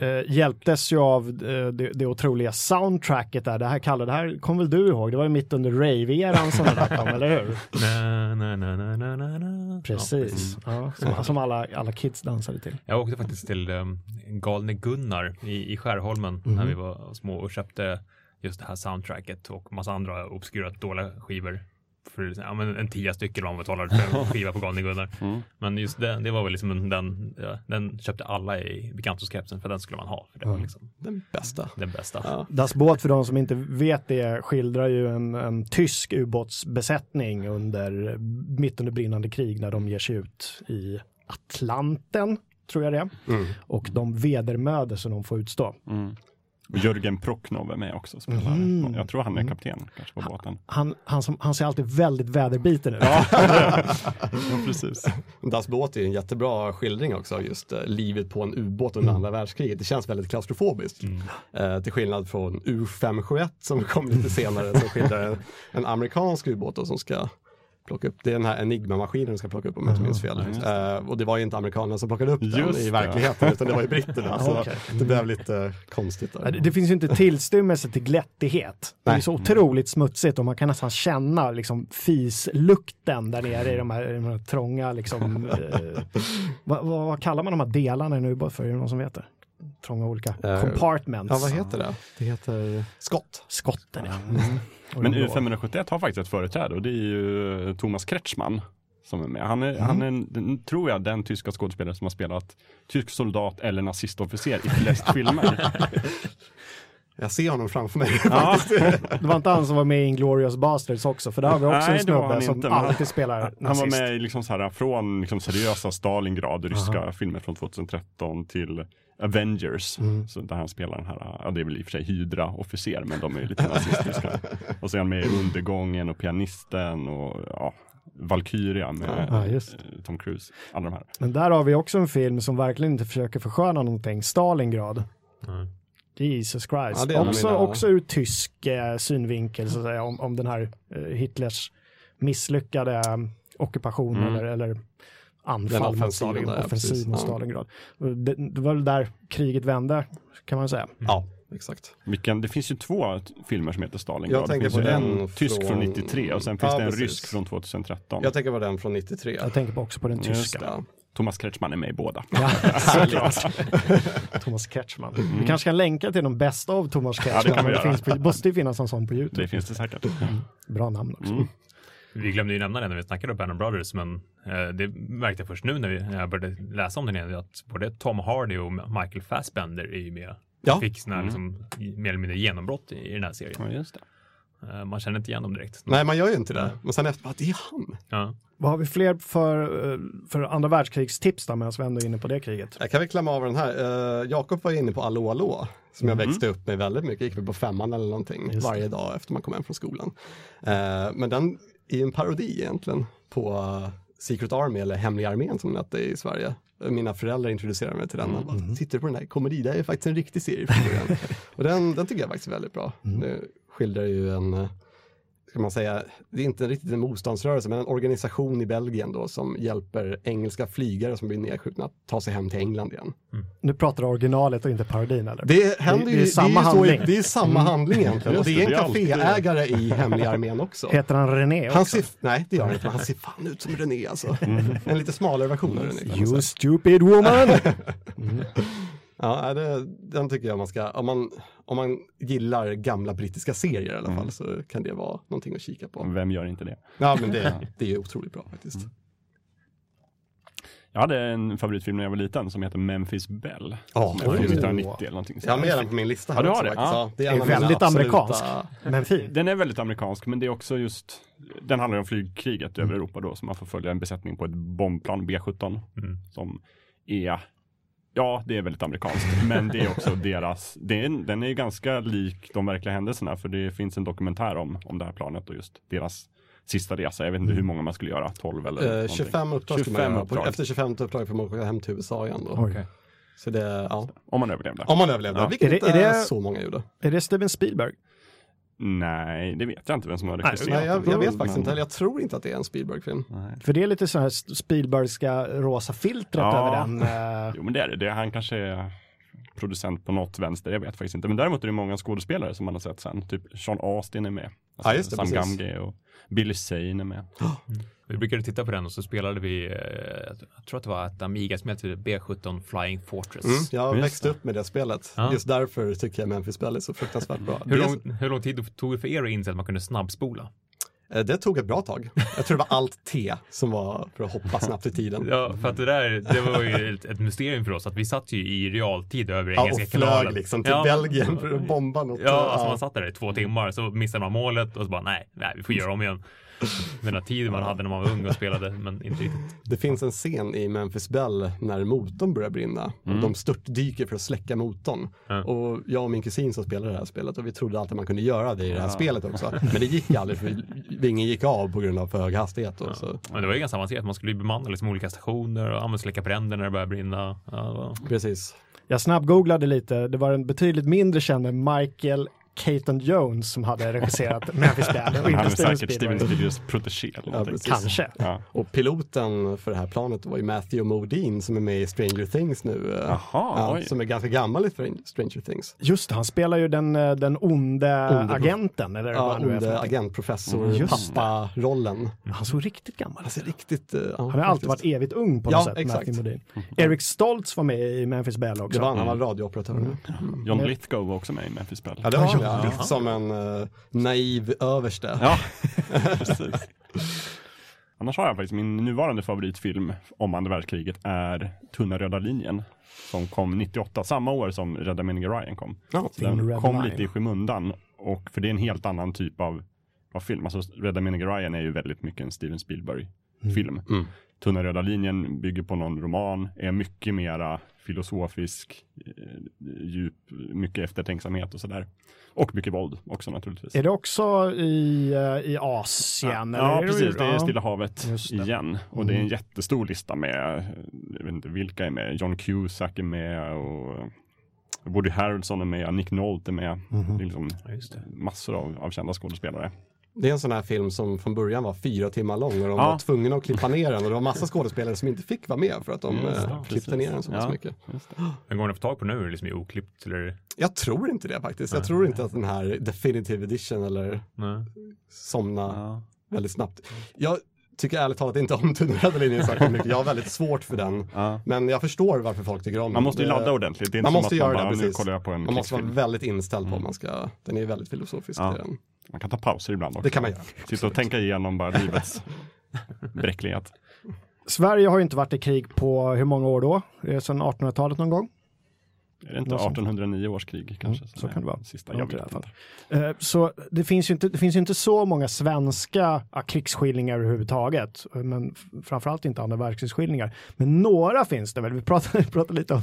Eh, hjälptes ju av eh, det, det otroliga soundtracket där. Det här Kalle, det här kommer väl du ihåg? Det var ju mitt under rave-eran som det där kom, eller hur? Na, na, na, na. Ja, Precis. Ja, som, som alla, alla kids dansade till. Jag åkte faktiskt till um, Galne Gunnar i, i Skärholmen när vi var små och köpte just det här soundtracket och massa andra obskyra dåliga skivor. För ja, men en tia stycken vad man betalade för en skiva på Galne Gunnar. Men just det, det var väl liksom en- den, ja, den köpte alla i bekantskapskretsen för den skulle man ha. För det var liksom Den bästa. den bästa. Ja. Das Båt, för de som inte vet det, skildrar ju en, en tysk ubåtsbesättning under, mitt under brinnande krig när de ger sig ut i Atlanten, tror jag det. Mm. Och de vedermödor som de får utstå. Mm. Och Jörgen Procknov är med också. Spelar. Mhm. Jag tror han är kapten kanske på båten. Han, han, som, han ser alltid väldigt väderbiten ut. Ja, precis. Das Båt är en jättebra skildring också av just eh, livet på en ubåt under andra världskriget. Det känns väldigt klaustrofobiskt. Eh, till skillnad från U571 som kom lite senare som skildrar en, en amerikansk ubåt som ska plocka upp, det är den här Enigma-maskinen som ska plocka upp om jag inte minns fel. Eh, och det var ju inte amerikanerna som plockade upp den Just i det. verkligheten utan det var ju britterna. så det blev lite konstigt Ja, där. Det, det finns ju inte tillstymmelse till glättighet. Det är Nej. så otroligt smutsigt och man kan nästan känna liksom fislukten där nere i de här, i de här trånga, liksom, eh, vad, vad, kallar man de här delarna en ubåt för? Är det någon som vet det? Trånga olika Eh, compartments. Ja, vad heter det? Det heter skott. Skotten, ja. Mm. Men de blå. U571 har faktiskt ett företräde och det är ju Thomas Kretschmann som är med. Han är, han är en, tror jag, den tyska skådespelare som har spelat tysk soldat eller nazistofficer i flest filmer. Jag ser honom framför mig. Ja, Det var inte han som var med i Inglourious Basterds också, för där har vi också Nej, en snubbe som inte, alltid spelar han var nazist. med i liksom så här, från liksom seriösa Stalingrad, ryska filmer från 2013 till Avengers. Mm. Så där han spelar den här, ja det är väl i och för sig Hydra-officer, men de är ju lite nazistiska. och så är han med i Undergången och Pianisten och ja, Valkyria med Ja, just. eh, Tom Cruise. Alla de här. Men där har vi också en film som verkligen inte försöker försköna någonting, Stalingrad. Mm. Jesus Christ. Ja, också, mina- också ur tysk eh, synvinkel så att säga, om, om den här eh, Hitlers misslyckade eh, ockupation Mm. eller, eller anfall mot offensiven Stalin, där, ja, offensiv mot. Stalingrad. Det, det var väl där kriget vände, kan man säga. Ja, exakt. Vilken, det finns ju två filmer som heter Stalingrad. Jag tänker det finns på ju den en tysk från från- 93 och sen finns Ja, det en precis. rysk från 2013. Jag tänker på den från 93. Jag tänker på också på den tyska. Thomas Kretschmann är med i båda. Ja, såklart. Thomas Kretschmann. Vi kanske kan länka till de bästa av Thomas Mm. Ja, det Kretschmann. kan vi det göra. finns på, måste ju finnas en sån på YouTube. Det finns det säkert. Bra namn också. Mm. Vi glömde ju nämna det när vi snackade om Band of Brothers, men eh, det märkte jag först nu när, vi, när jag började läsa om den igen, att både Tom Hardy och Michael Fassbender är ju med. Ja. Fick här, Mm. liksom, mer eller mindre genombrott i, i den här serien. Ja, just det. Eh, man känner inte igen dem direkt. Nej, man gör ju inte det. Men sen efter, ah, det är han. Ja. Vad har vi fler för, eh, för andra världskrigstips då, medan vi ändå är inne på det kriget? Jag kan väl klämma av den här. Uh, Jakob var inne på Allå Allå, som jag växte upp med väldigt mycket. Gick väl på femman eller någonting Just det. varje dag efter man kom hem från skolan. Eh, men den är en parodi egentligen på eh, Secret Army eller Hemliga armén som den hette i Sverige. Mina föräldrar introducerade mig till den. och bara, Tittar på den här komedi, det är faktiskt en riktig serie från början. Och den, den tycker jag faktiskt är väldigt bra. Nu skildrar ju en eh, ska man säga, det är inte riktigt en motståndsrörelse, men en organisation i Belgien då som hjälper engelska flygare som blir nedskjutna att ta sig hem till England igen. Nu pratar du originalet och inte parodin eller? Det händer det är ju, samma det är handling. Så, det är samma handling egentligen. Och det är det, en det är alltid- kaféägare i Hemliga armén också. Heter han René också? Han ser, nej, det gör han inte, men han ser fan ut som René alltså. En lite smalare version av René. You stupid woman! Ja, det, den tycker jag man ska, om man, om man gillar gamla brittiska serier i alla fall så kan det vara någonting att kika på. Vem gör inte det? Ja, men det, det är otroligt bra faktiskt. Jag hade en favoritfilm när jag var liten som heter Memphis Bell. Ja, Som är oj. från 1990 eller någonting. Jag har med den på min lista här Ja, du har det? faktiskt. Ja. Det är, är väldigt amerikansk. Men fin. Den är väldigt amerikansk, men det är också just, den handlar om flygkriget Mm. över Europa då, så man får följa en besättning på ett bombplan B17 Mm. som är, ja, det är väldigt amerikanskt, men det är också deras, det är, den är ju ganska lik de verkliga händelserna, för det finns en dokumentär om, om det här planet och just deras sista resa. Jag vet inte hur många man skulle göra, 12 eller Eh, någonting. 25 uppdrag ska man 25 göra. Efter 25 uppdrag får man åka hem till USA igen då. Oj. Så det, ja. Om man överlevde. Om man överlevde, Ja. vilket Är det- inte är det- så många gjorde. Är det Steven Spielberg? Nej, det vet jag inte vem som har regisserat. Nej, jag, jag vet faktiskt inte, eller jag tror inte att det är en Spielberg-film. För det är lite så här Spielbergska rosa filtret Ja. över den. eh, Jo men det är det. det. Han kanske är producent på något vänster, jag vet faktiskt inte. Men däremot är det många skådespelare som man har sett sen. Typ Sean Austin är med. Alltså Ja, just det, Sam precis. Gamgee och Billy Zane är med. Vi brukade titta på den och så spelade vi, eh, jag tror att det var ett Amiga-spel heter B17 Flying Fortress. Mm, jag Just växte det. upp med det spelet. Ja. Just därför tycker jag Memphis Bell är så fruktansvärt bra. Hur, lång, hur lång tid tog det för er att inse att man kunde snabbspola? Eh, Det tog ett bra tag. Jag tror det var allt T som var för att hoppa snabbt i tiden. Ja, för att det där, det var ju ett, ett mysterium för oss att vi satt ju i realtid över Ja, Engelska och flög kanalen. liksom till ja, Belgien för att bomba något. Ja, alltså man satt där i två timmar så missade man målet och så bara nej, nej vi får göra om igen. Den där tiden man hade när man var ung och spelade, men inte riktigt. Det finns en scen i Memphis Bell när motorn börjar brinna. Och de störtdyker för att släcka motorn. Ja. Och jag och min kusin som spelar det här spelet och vi trodde alltid man kunde göra det i det här spelet också. Men det gick aldrig för vingen gick av på grund av för hög hastighet. Och så. Men det var ju ganska avancerat, man skulle ju bemanna liksom olika stationer och använda släcka bränder när det började brinna. Ja, det var... Precis. Jag snabbgooglade lite. Det var en betydligt mindre känd än Michael Caton Jones som hade regisserat Memphis Bell och Han inte är Steven säkert Steven Spielberg. Spielbergs protégé eller Ja. Kanske. Ja. Och piloten för det här planet var ju Matthew Modine som är med i Stranger Things nu. eh, Jaha, ja, som är ganska gammal i Stranger Things. Just det, han spelar ju den, eh, den onde, Onde- agenten. Eller Ja, vad onde agentprofessor, Mm, pappa-rollen. Han såg riktigt gammal ut. riktigt... Ja, Han har alltid varit evigt ung på Ja, något sätt, exakt. Matthew Modine. Eric Stoltz var med i Memphis Bell också. Det var han, han var radiooperatör. Mm. John Lithgow var också med i Memphis Bell. Ja, det var han Ja. Som en eh, naiv överste. Ja, precis. Annars har jag faktiskt min nuvarande favoritfilm om andra världskriget är Tunna röda linjen. Som kom 98, samma år som Rädda meningen Ryan kom. Ja. Så den Red kom Line. lite i skymundan. Och för det är en helt annan typ av, av film. Alltså Rädda meningen Ryan är ju väldigt mycket en Steven Spielberg-film. Mm. Tunna röda linjen bygger på någon roman, är mycket mera filosofisk, eh, djup, mycket eftertänksamhet och sådär. Och mycket våld också naturligtvis. Är det också i, eh, i Asien? eller Ja, är det- precis. Det är ja. Stilla havet igen. Och det är en jättestor lista med, jag vet inte vilka är med, John Cusack är med och Woody Harrelson är med, Nick Nolte är med. Mhm. Det är liksom Ja, det. massor av, av kända skådespelare. Det är en sån här film som från början var fyra timmar lång och de Ja. var tvungna att klippa ner den och det var massa skådespelare som inte fick vara med för att de Just eh, precis. klippte ner den så pass Ja. mycket. Men går den att få tag på nu? Är det liksom oklippt eller? Jag tror inte det faktiskt. Jag tror inte att den här definitive edition eller Nej. somna Ja. väldigt snabbt. Jag tycker ärligt talat inte om Tunna röda linjen särskilt mycket. Jag har väldigt svårt för den. Ja. Men jag förstår varför folk tycker om den. Man måste ju ladda ordentligt. Det är inte Man som måste göra man det, precis. kollar jag på en Man måste vara väldigt inställd på om man ska, den är väldigt filosofisk. Ja. den. Man kan ta pauser ibland också. Det kan man göra. Sitta och tänka igenom bara livets bräcklighet. Sverige har ju inte varit i krig på hur många år då? Det Sedan 1800-talet någon gång? Är det inte Något sånt. 1809 års krig kanske? Mm, så kan det vara. Sista, Ja, jag det vet inte. Så det finns ju inte, det finns ju inte så många svenska ja, krigsskildringar överhuvudtaget, men framförallt inte andra världskrigsskildringar. Men några finns det väl. Vi pratade, pratade lite om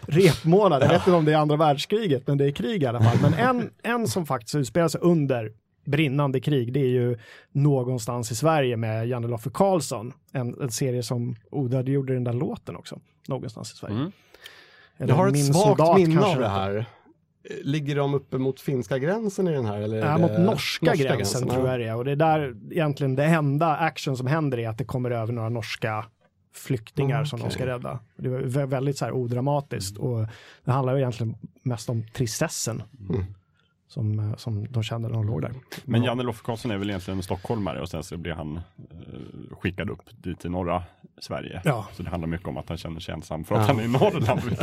repmånad, jag vet inte om det är andra världskriget, men det är krig i alla fall. Men en, en som faktiskt utspelar sig under brinnande krig, det är ju någonstans i Sverige med Janne Loffe Karlsson, en, en serie som Oda gjorde den där låten också, någonstans i Sverige. Mm. Eller Jag har ett svagt soldat minne av det här. Ligger de uppe mot finska gränsen i den här? Eller är Ja, det mot norska, gränsen, tror ja. jag det är. Och det är där egentligen det enda action som händer är att det kommer över några norska flyktingar Ah, som de ska rädda. Det var vä- väldigt så här odramatiskt och det handlar ju egentligen mest om tristessen Mm. som, eh, som de kände när de låg där. Men Janne Loffe Karlsson är väl egentligen stockholmare och sen så blir han eh, skickad upp dit till norra Sverige. Ja. Så det handlar mycket om att han känner sig ensam för att han är i Norrland.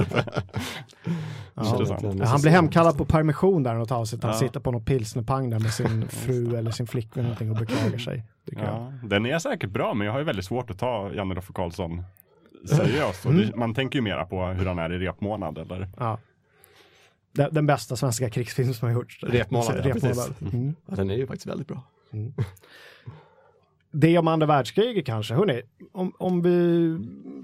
Ja. Ja, Han blir hemkallad på permission där något avsnitt. Han Ja. sitter på någon pilsnerpang där med sin fru eller sin flickvän någonting och beklagar sig. Ja, den är säkert bra, men jag har ju väldigt svårt att ta Janne Roffe Karlsson seriöst. Mm. det, man tänker ju mera på hur han är i repmånad eller Ja. Den, den bästa svenska krigsfilm som har gjorts. Repmånad, ja, precis. Mm. Ja, den är ju faktiskt väldigt bra. Det om andra världskriget kanske. Hörrni, om, om vi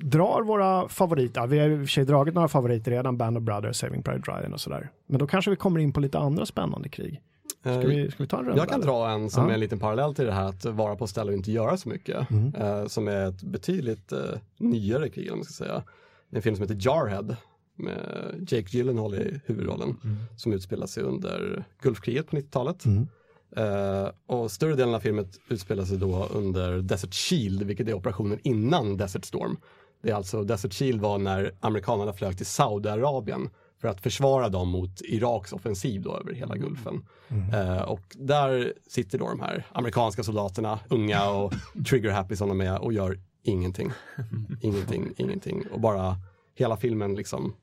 drar våra favoriter, vi har i och för sig dragit några favoriter redan, Band of Brothers, Saving Private Ryan och sådär. Men då kanske vi kommer in på lite andra spännande krig. Ska Eh, vi, ska vi ta en runda? Jag kan eller? dra en som Ja. är en liten parallell till det här att vara på ställe och inte göra så mycket. Mm. Eh, som är ett betydligt eh, nyare krig, om man ska säga. En film som heter Jarhead med Jake Gyllenhaal i huvudrollen som utspelar sig under Gulfkriget på 90-talet. Mm. Eh, och större delen av filmen utspelar sig då under Desert Shield, vilket är operationen innan Desert Storm. Det är alltså, Desert Shield var när amerikanerna flög till Saudiarabien för att försvara dem mot Iraks offensiv då över hela Gulfen. Eh, och där sitter då de här amerikanska soldaterna, unga och trigger happy som de är och gör ingenting. Ingenting, ingenting. Och bara hela filmen liksom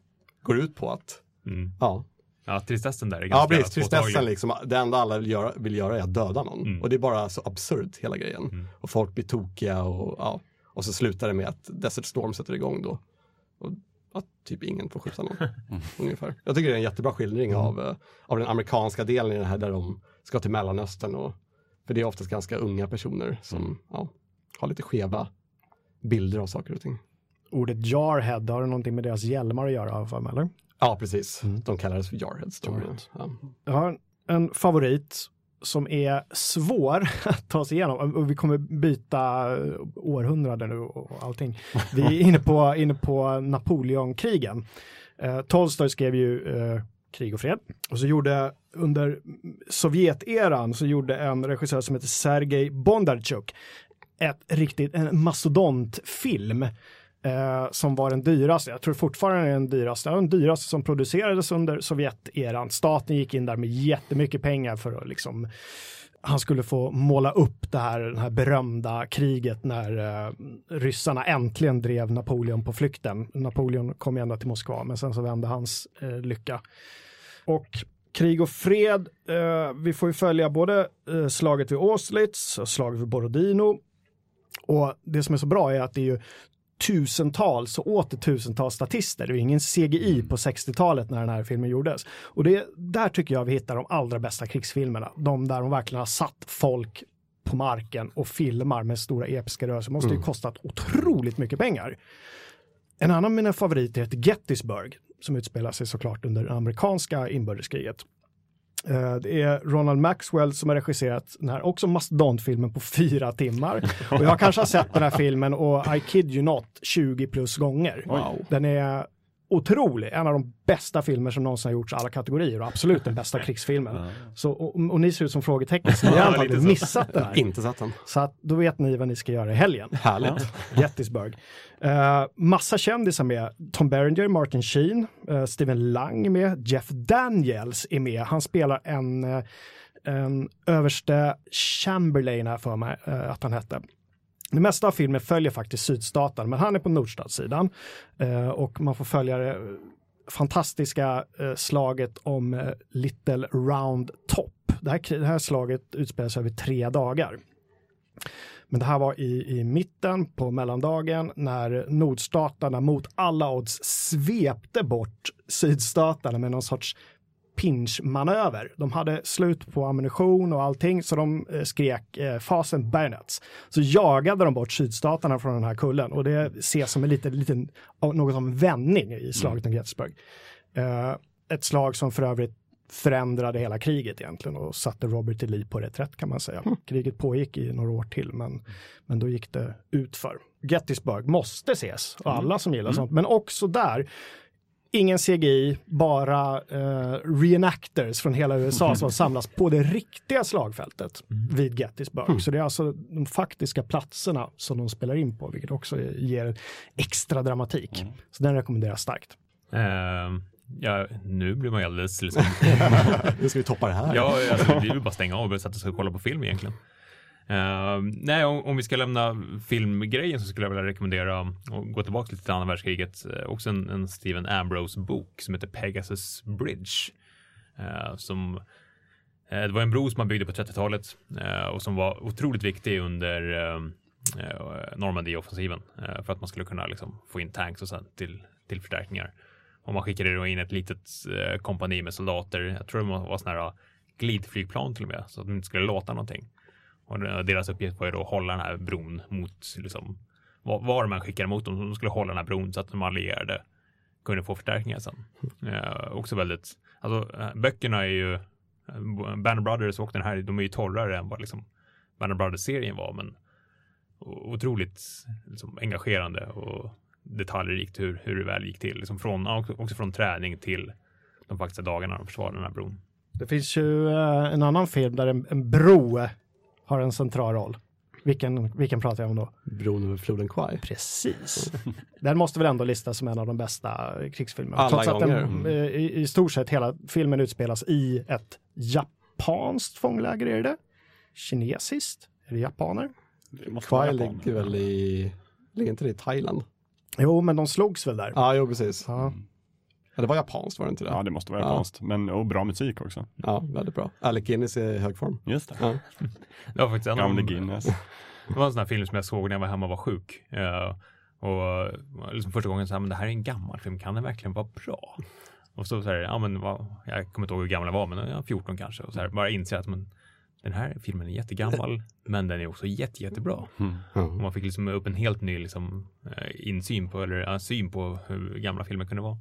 går ut på att, Mm. ja, Ja, tristessen där är Ja, ganska precis. Tristessen liksom. Det enda alla vill göra, vill göra är att döda någon. Mm. Och det är bara så absurt hela grejen. Mm. Och folk blir tokiga och ja. Och så slutar det med att Desert Storm sätter igång då. Och att typ ingen får skjuta någon. ungefär. Jag tycker det är en jättebra skildring Mm. av, eh, av den amerikanska delen i det här där de ska till Mellanöstern. Och, för det är oftast ganska unga personer som Mm. ja, har lite skeva bilder av saker och ting. Ordet Jarhead, har det någonting med deras hjälmar att göra för mig, eller? Ja, precis. Mm. De kallades för Jarheads. Jarheads. Ja. Jag har en favorit som är svår att ta sig igenom och vi kommer byta århundraden nu och allting. Vi är inne på, inne på Napoleonkrigen. Eh, Tolstoj skrev ju eh, Krig och fred och så gjorde under Sovjeteran så gjorde en regissör som heter Sergej Bondarchuk ett riktigt, en mastodontfilm eh, som var den dyraste. Jag tror fortfarande är den dyraste. Den dyraste som producerades under Sovjeteran. Staten gick in där med jättemycket pengar för att liksom han skulle få måla upp det här, det här berömda kriget när eh, ryssarna äntligen drev Napoleon på flykten. Napoleon kom ända till Moskva, men sen så vände hans eh, lycka. Och krig och fred, eh, vi får ju följa både eh, slaget vid Austerlitz och slaget vid Borodino. Och det som är så bra är att det är ju tusentals och åter tusentals statister. Det är ingen CGI på 60-talet när den här filmen gjordes. Och det, där tycker jag vi hittar de allra bästa krigsfilmerna. De där de verkligen har satt folk på marken och filmar med stora episka rörelser. Måste ju kostat otroligt mycket pengar. En annan av mina favoriter heter Gettysburg som utspelar sig såklart under det amerikanska inbördeskriget. Eh, Det är Ronald Maxwell som har regisserat den här också mastodontfilmen på fyra timmar. Och jag kanske har sett den här filmen och I kid you not 20 plus gånger. Wow. Den är otrolig, en av de bästa filmer som någonsin har gjorts i alla kategorier och absolut den bästa krigsfilmen. Så, och, och ni ser ut som frågetecken, så ni har Ja, antagligen missat den här. Inte sett den. Så att då vet ni vad ni ska göra i helgen. Härligt. Gettysburg. Uh, massa kändisar med. Tom Berenger, Martin Sheen, uh, Steven Lang är med, Jeff Daniels är med. Han spelar en, eh, en överste Chamberlain här för mig eh, att han hette. Det mesta av filmen följer faktiskt sydstaten, men han är på nordstatssidan eh, och man får följa det fantastiska eh, slaget om eh, Little Round Top. Det här, det här slaget utspelar sig över tre dagar. Men det här var i, i mitten på mellandagen när nordstaterna mot alla odds svepte bort sydstaterna med någon sorts pinchmanöver. De hade slut på ammunition och allting så de eh, skrek eh, fasen bayonets. Så jagade de bort sydstaterna från den här kullen och det ses som en liten, liten något som en vändning i slaget om Gettysburg. Eh, ett slag som för övrigt förändrade hela kriget egentligen och satte Robert E. Lee på reträtt kan man säga. Kriget pågick i några år till men, men då gick det utför. Gettysburg måste ses och alla som gillar sånt men också där Ingen CGI, bara eh, reenactors från hela USA som samlas på det riktiga slagfältet vid Gettysburg. Så det är alltså de faktiska platserna som de spelar in på, vilket också ger extra dramatik. Så den rekommenderar jag starkt. Ehm, ja, nu blir man ju alldeles liksom, Nu ska vi toppa det här. Ja, alltså, är ju bara stänga av och sätta sig och kolla på film egentligen. Uh, nej, om, om, vi ska lämna filmgrejen så skulle jag vilja rekommendera och gå tillbaka lite till andra världskriget. Uh, också en, en Steven Ambrose bok som heter Pegasus Bridge. Uh, som eh, det var en bro som man byggde på 30-talet och som var otroligt viktig under Normandie-offensiven för att man skulle kunna liksom, få in tanks och sen till, till förstärkningar. Och man skickade då in ett litet kompani med soldater. Jag tror det var sådana här glidflygplan till och med så att de inte skulle låta någonting. Och deras uppgift var ju då att hålla den här bron mot liksom, var man skickade mot dem. De skulle hålla den här bron så att de allierade kunde få förstärkningar sen. Eh, också väldigt, alltså eh, böckerna är ju, eh, Banner Brothers och den här, de är ju torrare än vad liksom Banner Brothers-serien var, men otroligt liksom, engagerande och detaljrikt hur, hur det väl gick till. Liksom från, också från träning till de faktiska dagarna de försvarade den här bron. Det finns ju eh, en annan film där en, en bro har en central roll. Vilken, vilken pratar jag om då? Bron över floden Kwai. Precis. den måste väl ändå listas som en av de bästa krigsfilmerna. Alla Trots gånger. att den, mm. i, i stort sett hela filmen utspelas i ett japanskt fångläger, är det Kinesiskt? Är det japaner? Kwai ligger väl i, ligger inte det i Thailand? Jo, men de slogs väl där. Ja, jo precis. Ja. Ja, det var japanskt var det inte det? Ja, det måste vara japanskt. Ja. Men, och bra musik också. Ja, väldigt bra. Alec Guinness är i hög form. Just det. Ja. det var faktiskt en Gamle Guinness. Det var en sån här film som jag såg när jag var hemma och var sjuk. Uh, och liksom första gången så här, men det här är en gammal film, kan den verkligen vara bra? Och så, så här, ja men vad, jag kommer inte ihåg hur gammal jag var, men jag 14 kanske. Och så här, bara inser att men, den här filmen är jättegammal, men den är också jätte, jättebra. Mm. Och man fick liksom upp en helt ny liksom, eh, insyn på, eller uh, syn på hur gamla filmer kunde vara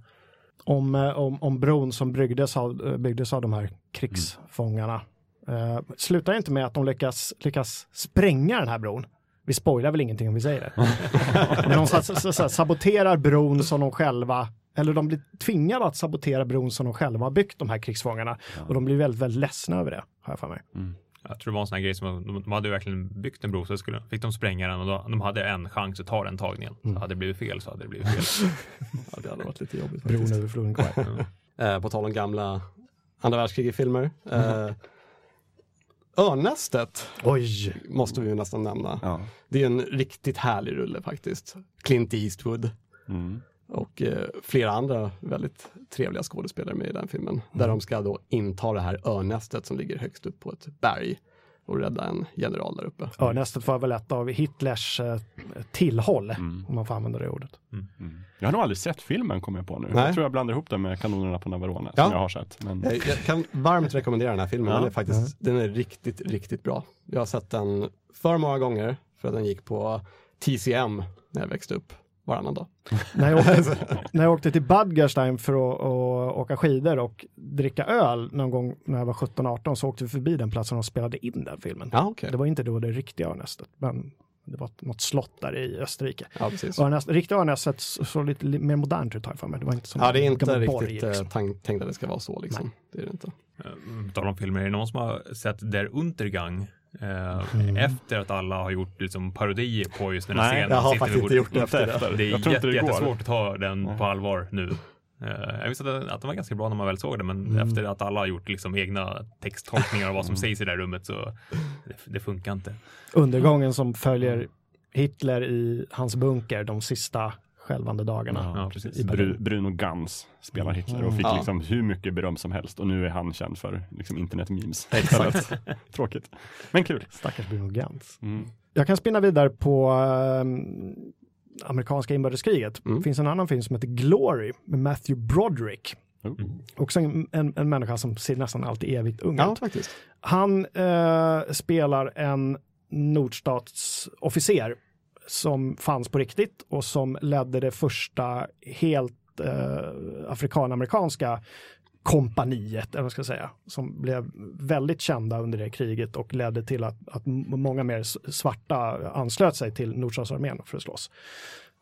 om, eh, om, om bron som byggdes av, eh, byggdes av de här krigsfångarna. Mm. Uh, slutar inte med att de lyckas, lyckas spränga den här bron. Vi spoilar väl ingenting om vi säger det. Men de så, så, saboterar bron som de själva, eller de blir tvingade att sabotera bron som de själva har byggt, de här krigsfångarna. Ja. Och de blir väldigt, väldigt ledsna över det, har jag för mig. Mm. Jag tror det var en sån här grej som de, de hade verkligen byggt en bro så skulle, fick de spränga den och då, de hade en chans att ta den tagningen. Mm. Så hade det blivit fel så hade det blivit fel. ja, det hade varit lite jobbigt faktiskt. Bron över floden kvar. eh, på tal om gamla andra världskriget-filmer. Eh, Örnästet Oj. måste vi ju nästan nämna. Ja. Det är en riktigt härlig rulle faktiskt. Clint Eastwood. Mm. Och eh, flera andra väldigt trevliga skådespelare med i den filmen. Mm. Där de ska då inta det här örnästet som ligger högst upp på ett berg och rädda en general där uppe. Örnästet var väl ett av Hitlers eh, tillhåll, mm. om man får använda det ordet. Mm. Mm. Jag har nog aldrig sett filmen, kommer jag på nu. Nej. Jag tror jag blandar ihop den med Kanonerna på Navarone, ja. som jag har sett. Men... Jag, jag kan varmt rekommendera den här filmen. Ja. Den, är faktiskt, den är riktigt, riktigt bra. Jag har sett den för många gånger, för att den gick på TCM när jag växte upp varannan dag. när, jag åkte, när jag åkte till Bad Gerstein för att, att åka skidor och dricka öl någon gång när jag var 17-18 så åkte vi förbi den platsen och spelade in den filmen. Ja, okay. Det var inte då det riktiga Örnästet, men det var något slott där i Österrike. Ja. Örnäst, riktiga Örnästet såg lite mer modernt ut har jag för mig. Det var inte som Ja, det är inte riktigt borg, liksom. tänkt att det ska vara så liksom. Nej. Det är det inte. På tal om filmer, är det någon som har sett Der Untergang? Uh, mm. Efter att alla har gjort liksom, parodier på just den här Nej, scenen. jag har faktiskt inte gjort det efter det. Det är jätte, det jättesvårt att ta den Nej. på allvar nu. Uh, jag visste att, att den var ganska bra när man väl såg det, men mm. efter att alla har gjort liksom, egna texttolkningar av vad som sägs i det här rummet så det, det funkar inte. Undergången som följer Hitler i hans bunker de sista skälvande dagarna. Ja, precis. Bru Bruno Gans spelar Hitler och fick ja. liksom hur mycket beröm som helst och nu är han känd för liksom internet-memes. Exakt. Tråkigt, men kul. Stackars Bruno Gans. Mm. Jag kan spinna vidare på um, amerikanska inbördeskriget. Det mm. finns en annan film som heter Glory med Matthew Broderick. Mm. Också en, en, en, människa som ser nästan alltid evigt ung ja, faktiskt. Han uh, spelar en nordstatsofficer som fanns på riktigt och som ledde det första helt eh, afrikanamerikanska kompaniet, eller vad ska jag säga, som blev väldigt kända under det kriget och ledde till att, att många mer svarta anslöt sig till Nordstatsarmén för att slåss.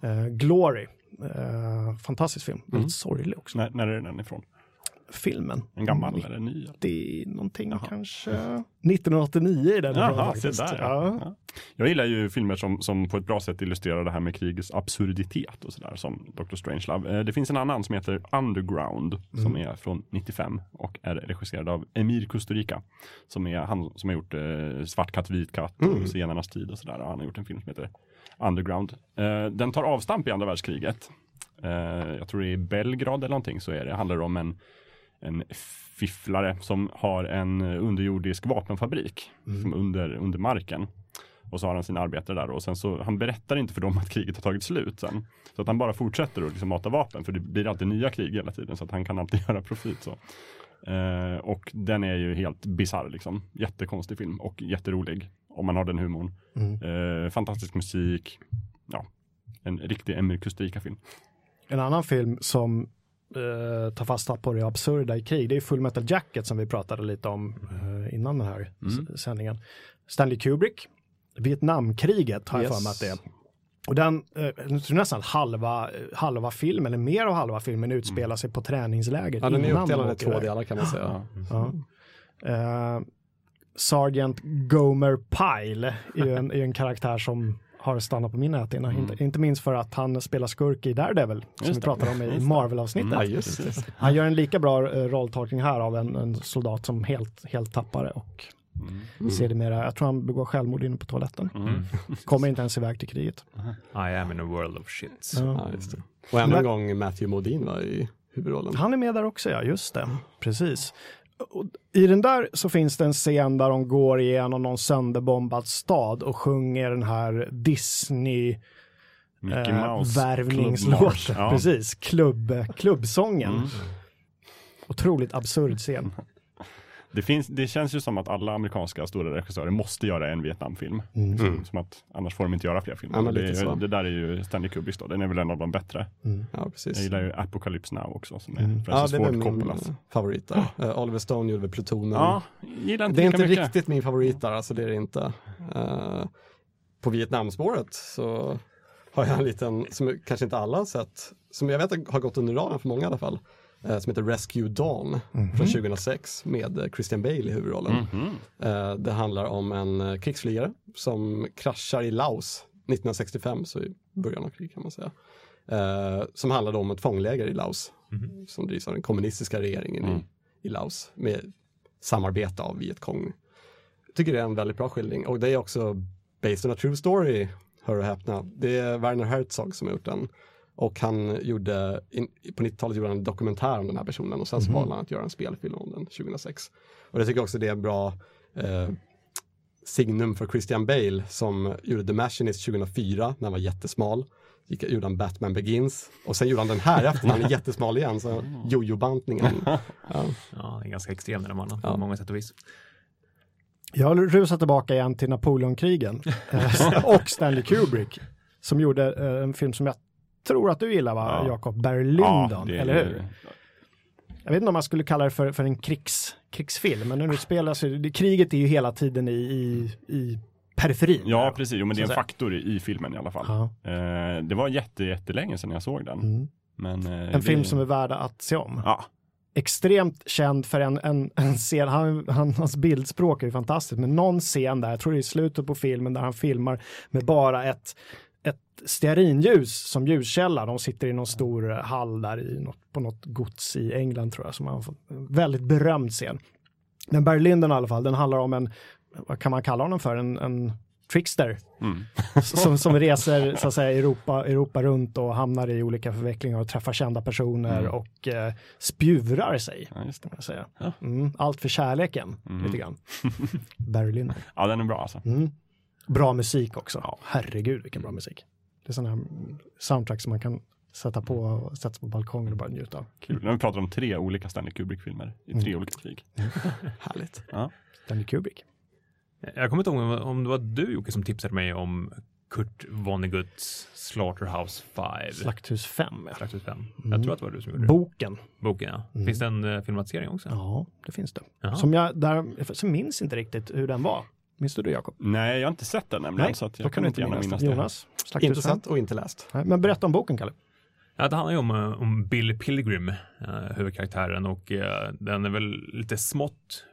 Eh, Glory, eh, fantastisk film, väldigt mm. sorglig också. När, när är den ifrån? Filmen. En gammal eller en ny? 90 någonting Jaha. kanske. 1989 är den Jaha, se där. Ja. Ja. Ja. Jag gillar ju filmer som, som på ett bra sätt illustrerar det här med krigets absurditet och sådär som Dr. Strangelove. Eh, Det finns en annan som heter Underground som är från 95 och är regisserad av Emir Kusturica som är han som har gjort eh, Svart katt, vit katt och Zigenarnas tid och sådär. Han har gjort en film som heter Underground. Eh, den tar avstamp i andra världskriget. Eh, jag tror det är Belgrad eller någonting så är det. handlar om en en fifflare som har en underjordisk vapenfabrik som under, under marken. Och så har han sina arbetare där och sen så, han berättar inte för dem att kriget har tagit slut sen. Så att han bara fortsätter att liksom mata vapen för det blir alltid nya krig hela tiden så att han kan alltid göra profit. Så. Eh, och den är ju helt bisarr liksom. Jättekonstig film och jätterolig om man har den humorn. Eh, fantastisk musik. Ja, en riktig Emir Kusturica-film. En annan film som eh, tar fasta på det absurda i krig, det är Full Metal Jacket som vi pratade lite om eh, innan den här s- sändningen. Stanley Kubrick, Vietnamkriget har jag Yes. för mig att det är. Och den, eh, nästan halva, halva filmen, eller mer av halva filmen utspelar sig på träningsläger. Ja, den är uppdelad de i två delar kan man säga. Ja. Eh, Sergeant Gomer Pyle är ju en, är en karaktär som har stannat på min näthinna. Inte, inte minst för att han spelar skurk i Daredevil, som vi det. pratade om i Just. Marvel-avsnittet. Just det. Han gör en lika bra eh, rolltolkning här av en, en soldat som helt, helt tappar det och ser det mera, jag tror han begår självmord inne på toaletten. Mm. Kommer inte ens iväg till kriget. I am in a world of shit. Ja. Ja, just det. Och ännu en gång Matthew Modine var i huvudrollen. Han är med där också, ja, just det. Precis. I den där så finns det en scen där de går igenom någon sönderbombad stad och sjunger den här Disney eh, värvningslåten. Ja. Precis, klubb, klubbsången. Mm. Otroligt absurd scen. Det, finns, det känns ju som att alla amerikanska stora regissörer måste göra en Vietnamfilm. Mm. Som, som att annars får de inte göra fler filmer. Ja, det, det där är ju Stanley Kubricks då, den är väl en av de bättre. Ja, precis. Jag gillar ju Apocalypse Now också som är Mm. Ja, Francis väl Ford min Coppolas. eh, favorit där. Eh, Oliver Stone gjorde Plutonen. Ja, gillar inte det är inte mycket. riktigt min favorit där, alltså det är det inte. Eh, på Vietnamspåret så har jag en liten, som kanske inte alla har sett, som jag vet har gått under radarn för många i alla fall, som heter Rescue Dawn från 2006 med eh, Christian Bale i huvudrollen. Mhm. Eh, det handlar om en eh, krigsflygare som kraschar i Laos 1965, så i början av krig kan man säga. Eh, som handlade om ett fångläger i Laos som drivs av den kommunistiska regeringen Mm. i, i Laos med samarbete av Vietkong. Jag tycker det är en väldigt bra skildring och det är också based on a true story, hör och häpna. Det är Werner Herzog som har gjort den. Och han gjorde, in, på 90-talet gjorde han en dokumentär om den här personen och sen så valde han att göra en spelfilm om den 2006. Och jag tycker också det är en bra eh, signum för Christian Bale som gjorde The Machinist 2004 när han var jättesmal. Gick, gjorde han Batman Begins och sen gjorde han den här efter han är jättesmal igen, så jojo-bantningen. Ja. Ja, det är ganska extrem den mannen Ja. på många sätt och vis. Jag rusar tillbaka igen till Napoleonkrigen eh, och Stanley Kubrick som gjorde eh, en film som jag tror att du gillar, va, Ja. Jakob? Barry Lyndon, är eller hur? Jag vet inte om man skulle kalla det för, för en krigs, krigsfilm, men nu spelar sig, kriget är ju hela tiden i, i, i periferin. Ja, precis. Jo, men det är en faktor i, i filmen i alla fall. Ja. Eh, det var jätte, jättelänge sedan jag såg den. Mm. Men, eh, En det- film som är värd att se om. Ja, Extremt känd för en, en, en scen, han, han, hans bildspråk är ju fantastiskt, men någon scen där, jag tror det är i slutet på filmen, där han filmar med bara ett, ett stearinljus som ljuskälla. De sitter i någon stor hall där i något, på något gods i England tror jag, som har fått en väldigt berömd scen. Men Barry Lyndon i alla fall, den handlar om en, vad kan man kalla honom för, en, en trickster mm. som, som reser så att säga, Europa, Europa runt och hamnar i olika förvecklingar och träffar kända personer Mm. och eh, spjurar sig. ja just det. Säga. Ja. Mm, allt för kärleken, Mm. lite grann. Lyndon. Ja, den är bra alltså. Mm. Bra musik också. Herregud vilken bra musik. Det är sådana här soundtrack som man kan sätta på och sätta på balkongen och bara njuta av. Kul. Nu har vi pratat om tre olika Stanley Kubrick-filmer i tre olika krig. Härligt. Ja. Stanley Kubrick. Jag kommer inte ihåg om- om det var du Jocke som tipsade mig om Kurt Vonnegut's Slaughterhouse 5. Slakthus 5. Ja. Slakthus 5. Mm. Jag tror att det var du som gjorde det. Boken. Boken ja. Mm. Finns det en uh, filmatisering också? Ja, det finns det. Jaha. Som jag där, så minns inte riktigt hur den var. Minns du det Jakob? Nej, jag har inte sett den nämligen. Nej, så att Då jag kan kan du inte minnas minnas det. Jonas? Inte 5? sett och inte läst. Nej, men berätta om boken, Kalle. Ja, det handlar ju om, eh, om Bill Pilgrim, uh, huvudkaraktären, och uh, den är väl lite smått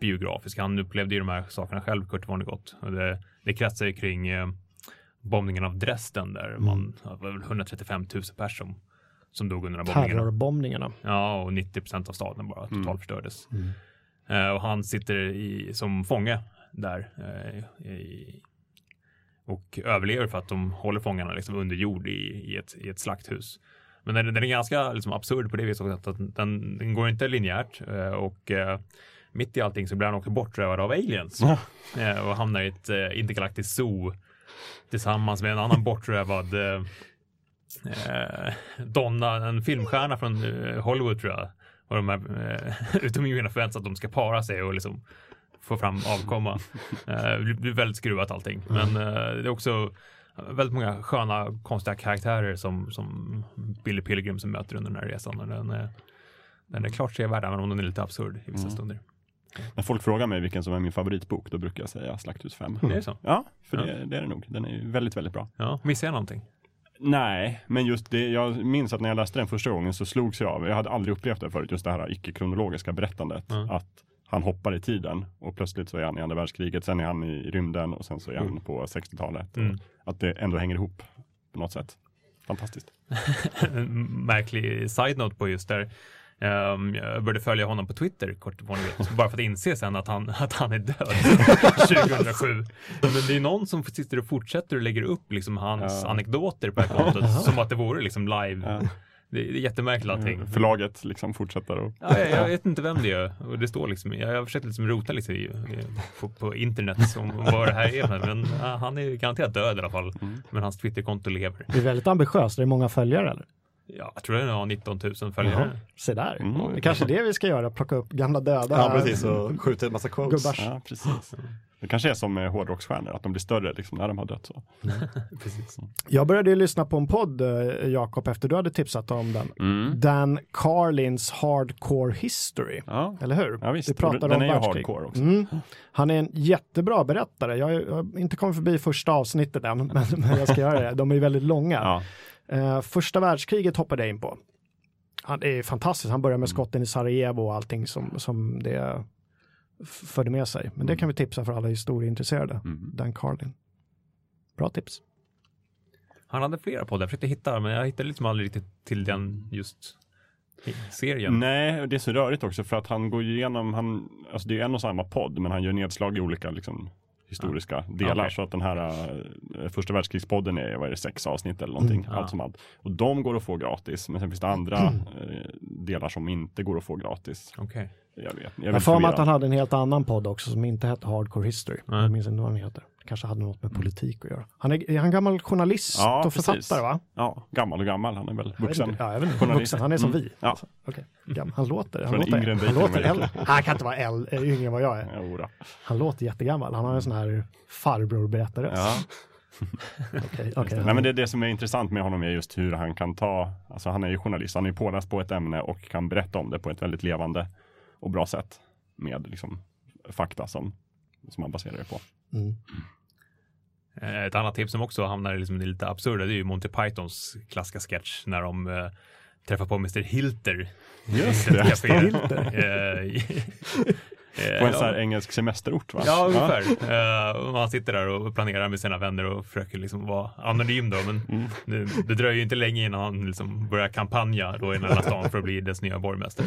biografisk. Han upplevde ju de här sakerna själv, Kurt Vonnegut. Och det, det kretsar ju kring uh, bombningen av Dresden där mm. man, väl 135 000 personer som, dog under de bombningarna. Terrorbombningarna. Ja, och 90 procent av staden bara mm. totalförstördes. Mm. Uh, och han sitter i, som fånge där uh, i, och överlever för att de håller fångarna liksom under jord i, i, ett, i ett slakthus. Men den, den är ganska liksom, absurd på det viset att den, den går inte linjärt uh, och mitt i allting så blir han också bortrövad av aliens och hamnar i ett intergalaktiskt zoo tillsammans med en annan bortrövad eh, Donna, en filmstjärna från eh, Hollywood tror jag. Och de här eh, utomjordingarna förväntas att de ska para sig och liksom få fram avkomma. Eh, det blir väldigt skruvat allting. Men eh, det är också väldigt många sköna, konstiga karaktärer som, som Billy Pilgrim som möter under den här resan. Och den, är, den är klart sevärd, även om den är lite absurd i vissa mm. stunder. När folk frågar mig vilken som är min favoritbok, då brukar jag säga Slakthus 5. Mm. Det är så? Ja, för ja. Det, det, är det nog. Den är väldigt, väldigt bra. Ja, missar jag någonting? Nej, men just det, jag minns att när jag läste den första gången så slogs jag av, jag hade aldrig upplevt det förut, just det här icke-kronologiska berättandet. Mm. Att han hoppar i tiden och plötsligt så är han i andra världskriget, sen är han i rymden och sen så är han mm. på 60-talet. Mm. Att det ändå hänger ihop på något sätt. Fantastiskt. märklig side-note på just där. Um, jag började följa honom på Twitter kort vanligt, bara för att inse sen att han, att han är död 2007. Men det är någon som sitter och fortsätter och lägger upp liksom hans ja. anekdoter på det här kontot som att det vore liksom live. Ja. Det är jättemärkligt allting. Förlaget liksom fortsätter och... Ja, jag, jag, vet inte vem det är. Och det står liksom, jag har försökt liksom rota lite i, på, på, internet om vad det här är. Men ja, han är garanterat död i alla fall. Mm. Men hans Twitterkonto lever. Det är väldigt ambitiöst. Det är många följare eller? Ja, jag tror den har 19 000 följare. Jaha, se där. Mm. Det är kanske det vi ska göra, plocka upp gamla döda. Ja, precis, och skjuta en massa quotes. Gubbars. Ja, precis. Det kanske är som med hårdrocksstjärnor, att de blir större liksom, när de har dött. Så. precis. Jag började ju lyssna på en podd, eh, Jakob, efter du hade tipsat om den. Mm. Dan Carlins Hardcore History. Ja. Eller hur? Ja, visst. Vi pratar den om är ju hardcore också. Mm. Han är en jättebra berättare. Jag har inte kommit förbi första avsnittet än, men, men jag ska göra det. De är väldigt långa. Ja. Eh, första världskriget hoppade jag in på. Han är fantastiskt, han börjar med mm. skotten i Sarajevo och allting som, som det förde med sig. Men det mm. kan vi tipsa för alla historieintresserade. Mm. Dan Carlin. Bra tips. Han hade flera poddar, jag försökte hitta, men jag hittade liksom aldrig riktigt till den just serien. Nej, det är så rörigt också för att han går igenom, han, alltså det är en och samma podd, men han gör nedslag i olika liksom, historiska ja. delar. Okay. Så att den här uh, första världskrigspodden är, vad är det, sex avsnitt eller någonting. Mm, allt som allt. Och de går att få gratis, men sen finns det andra uh, delar som inte går att få gratis. Okay. Jag vet. Jag, jag får mig att han hade en helt annan podd också som inte hette Hardcore History. Mm. Jag minns inte vad den heter. Kanske hade något med politik att göra. Han är, är han gammal journalist ja, och författare precis. va? Ja, gammal och gammal. Han är väl vuxen. ja, jag vet inte. Vuxen. Han är som mm. vi. Ja. Alltså, okay. Han låter, han låter, han låter äldre. Han kan inte vara äldre, yngre än vad jag är. Jodå. Han låter jättegammal. Han har en sån här farbror berättarröst. Ja. okay, okay. Nej, men det, det som är intressant med honom är just hur han kan ta, alltså han är ju journalist, han är påläst på ett ämne och kan berätta om det på ett väldigt levande och bra sätt med liksom, fakta som, som man baserar det på. Mm. Eh, ett annat tips som också hamnar i liksom lite absurda, det är ju Monty Pythons klassiska sketch när de uh, träffar på Mr Hilter. Just det. Hilter. Eh, på en sån här engelsk semesterort va? Ja, ungefär. Ja. Uh, man sitter där och planerar med sina vänner och försöker liksom vara anonym då. Men mm. det, det, dröjer ju inte länge innan han liksom börjar kampanja då i den här stan för att bli dess nya borgmästare.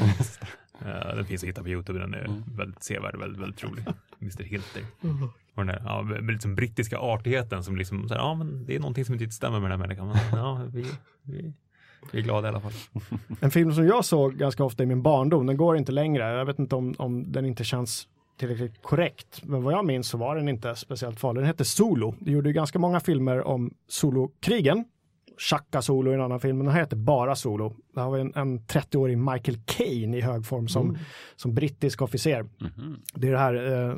Uh, den finns att hitta på Youtube. Den är mm. väldigt sevärd, väldigt, väldigt rolig. Mr Hilter. Mm. Och den där ja, liksom brittiska artigheten som liksom, så här, ja men det är någonting som inte stämmer med den här människan. Men, ja, vi, vi, vi är glada i alla fall. En film som jag såg ganska ofta i min barndom, den går inte längre. Jag vet inte om, om den inte känns tillräckligt korrekt. Men vad jag minns så var den inte speciellt farlig. Den hette Solo. Det gjorde ju ganska många filmer om solokrigen Chaka Solo i en annan film, men den här heter bara Solo. Det har vi en, en 30-årig Michael Caine i hög form som, mm. som brittisk officer. Mm. Det är det här eh,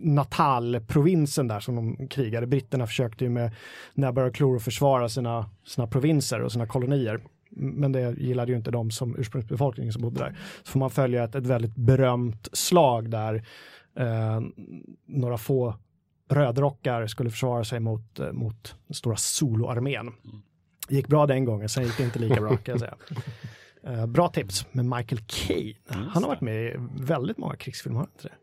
Natal-provinsen där som de krigade. Britterna försökte ju med näbbar och klor försvara sina, sina provinser och sina kolonier. Men det gillade ju inte de som ursprungsbefolkningen som bodde där. Så får man följa ett, ett väldigt berömt slag där eh, några få rödrockar skulle försvara sig mot, eh, mot den stora soloarmén. Gick bra den gången, sen gick det inte lika bra kan jag säga. Eh, bra tips med Michael Caine. Han har varit med i väldigt många krigsfilmer, har inte det?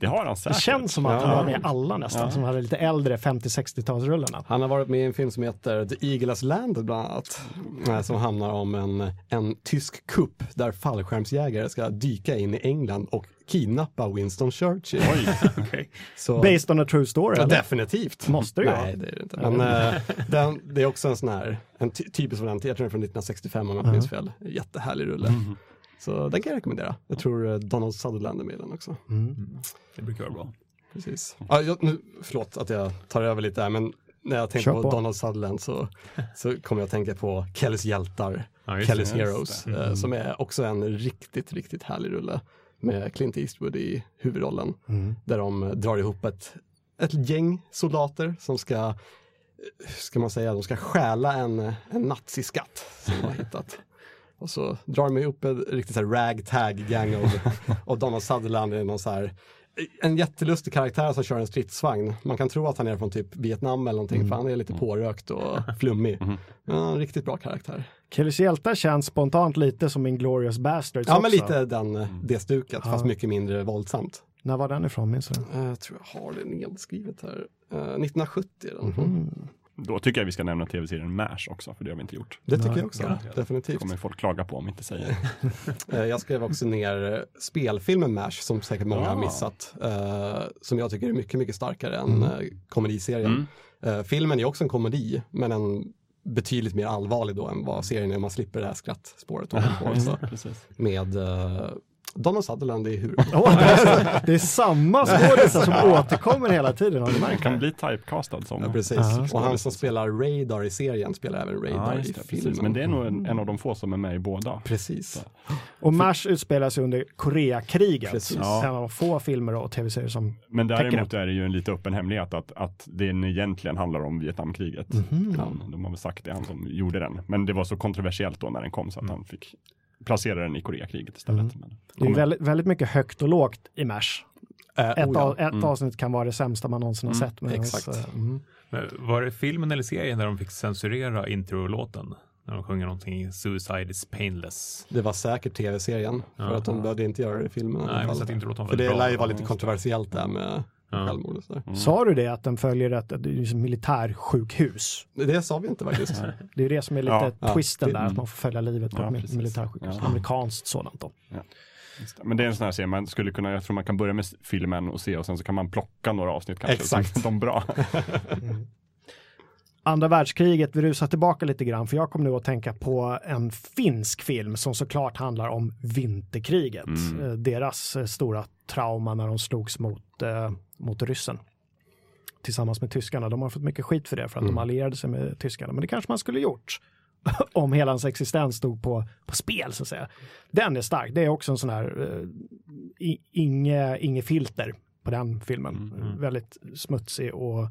Det har han Det säkert. känns som att han var med alla nästan, Ja. som hade lite äldre 50-60-talsrullarna. Han har varit med i en film som heter The Eagle Has Landed bland annat. eh, Som handlar om en, en tysk kupp där fallskärmsjägare ska dyka in i England och kidnappa Winston Churchill. Oj, Okej. Så, Based on a true story? ja, definitivt. Måste det ju Nej, det är det inte. Men eh, den, det är också en sån här, en ty- typisk tiden, jag tror den är från 1965 om jag inte minns fel. Jättehärlig rulle. Så den kan jag rekommendera. Jag tror eh, Donald Sutherland är med i den också. Det brukar vara bra. Precis. Ja, jag, nu, förlåt att jag tar över lite här, men när jag tänker på, på. Donald Sutherland så, så kommer jag att tänka på Kellys hjältar, Ja. Kellys. Heroes, eh, som är också en riktigt, riktigt härlig rulle med Clint Eastwood i huvudrollen. Där de drar ihop ett, ett gäng soldater som ska, eh, ska man säga, de ska stjäla en, en naziskatt som de har hittat. Och så drar de ihop ett riktigt så här ragtag gang av, av Donald Sutherland i någon så här en jättelustig karaktär som kör en stridsvagn. Man kan tro att han är från typ Vietnam eller någonting för han är lite pårökt och flummig. Han är en riktigt bra karaktär. Kellys hjältar känns spontant lite som Inglourious Basterds Ja också. men lite den, eh, det stuket fast mycket mindre våldsamt. När var den ifrån, minns du? Eh, Jag tror jag har det nedskrivet här. Eh, 1970 är den. Mm. Då tycker jag vi ska nämna tv-serien MASH också, för det har vi inte gjort. Det tycker jag också, definitivt. kommer folk klaga på om vi inte säger. Eh, Jag skrev också ner eh, spelfilmen MASH som säkert många har Ah. missat. eh, Som jag tycker är mycket, mycket starkare än eh, komediserien. Mm. Eh, Filmen är också en komedi, men en betydligt mer allvarlig då än vad serien är. Man slipper det här skrattspåret. Med eh, Donald Sutherland i huvud. Åh, det, är, det är samma skådisar som återkommer hela tiden, har du Man märkt kan bli typecastad som Ja, precis. Ja. Och han som spelar Radar i serien spelar även Radar just i det, filmen. precis. Men det är nog en, en av de få som är med i båda. Precis. Och MASH utspelar sig under Koreakriget. Precis. Ja. En av få filmer och tv-serier som... Men däremot är det ju en lite öppen hemlighet att, att den egentligen handlar om Vietnamkriget. Han, de har väl sagt det, han som gjorde den. Men det var så kontroversiellt då när den kom så att han fick placera den i Koreakriget istället. Men, Det är väldigt, väldigt mycket högt och lågt i MASH. Eh, Ett, oh ja. av, ett avsnitt kan vara det sämsta man någonsin har sett. exakt. eh, mm. Men var det filmen eller serien där de fick censurera introlåten? När de sjunger någonting Suicide is painless. Det var säkert tv-serien, för Ja. att de behövde inte göra det i filmen. Nej, men så att introlåten var För det lär ju vara lite kontroversiellt där med Ja. självmord och sådär. Sa du det att den följer ett, ett, ett militärsjukhus? Det sa vi inte faktiskt. Det är det som är lite Ja, ja. twisten Det- där, att man får följa livet på Ja, ett precis. militärsjukhus. Ja. Amerikanskt sådant då. Men det är en sån här serie man skulle kunna, jag tror man kan börja med filmen och se och sen så kan man plocka några avsnitt kanske. Exakt. som De bra. Andra världskriget, vi rusar tillbaka lite grann, för jag kom nu att tänka på en finsk film som såklart handlar om vinterkriget. Mm. Eh, Deras eh, stora trauma när de slogs mot, eh, mot ryssen. Tillsammans med tyskarna. De har fått mycket skit för det, för att de allierade sig med tyskarna. Men det kanske man skulle gjort. om hela hans existens stod på, på spel, så att säga. Den är stark. Det är också en sån här, i- inge, inge filter på den filmen. Väldigt smutsig och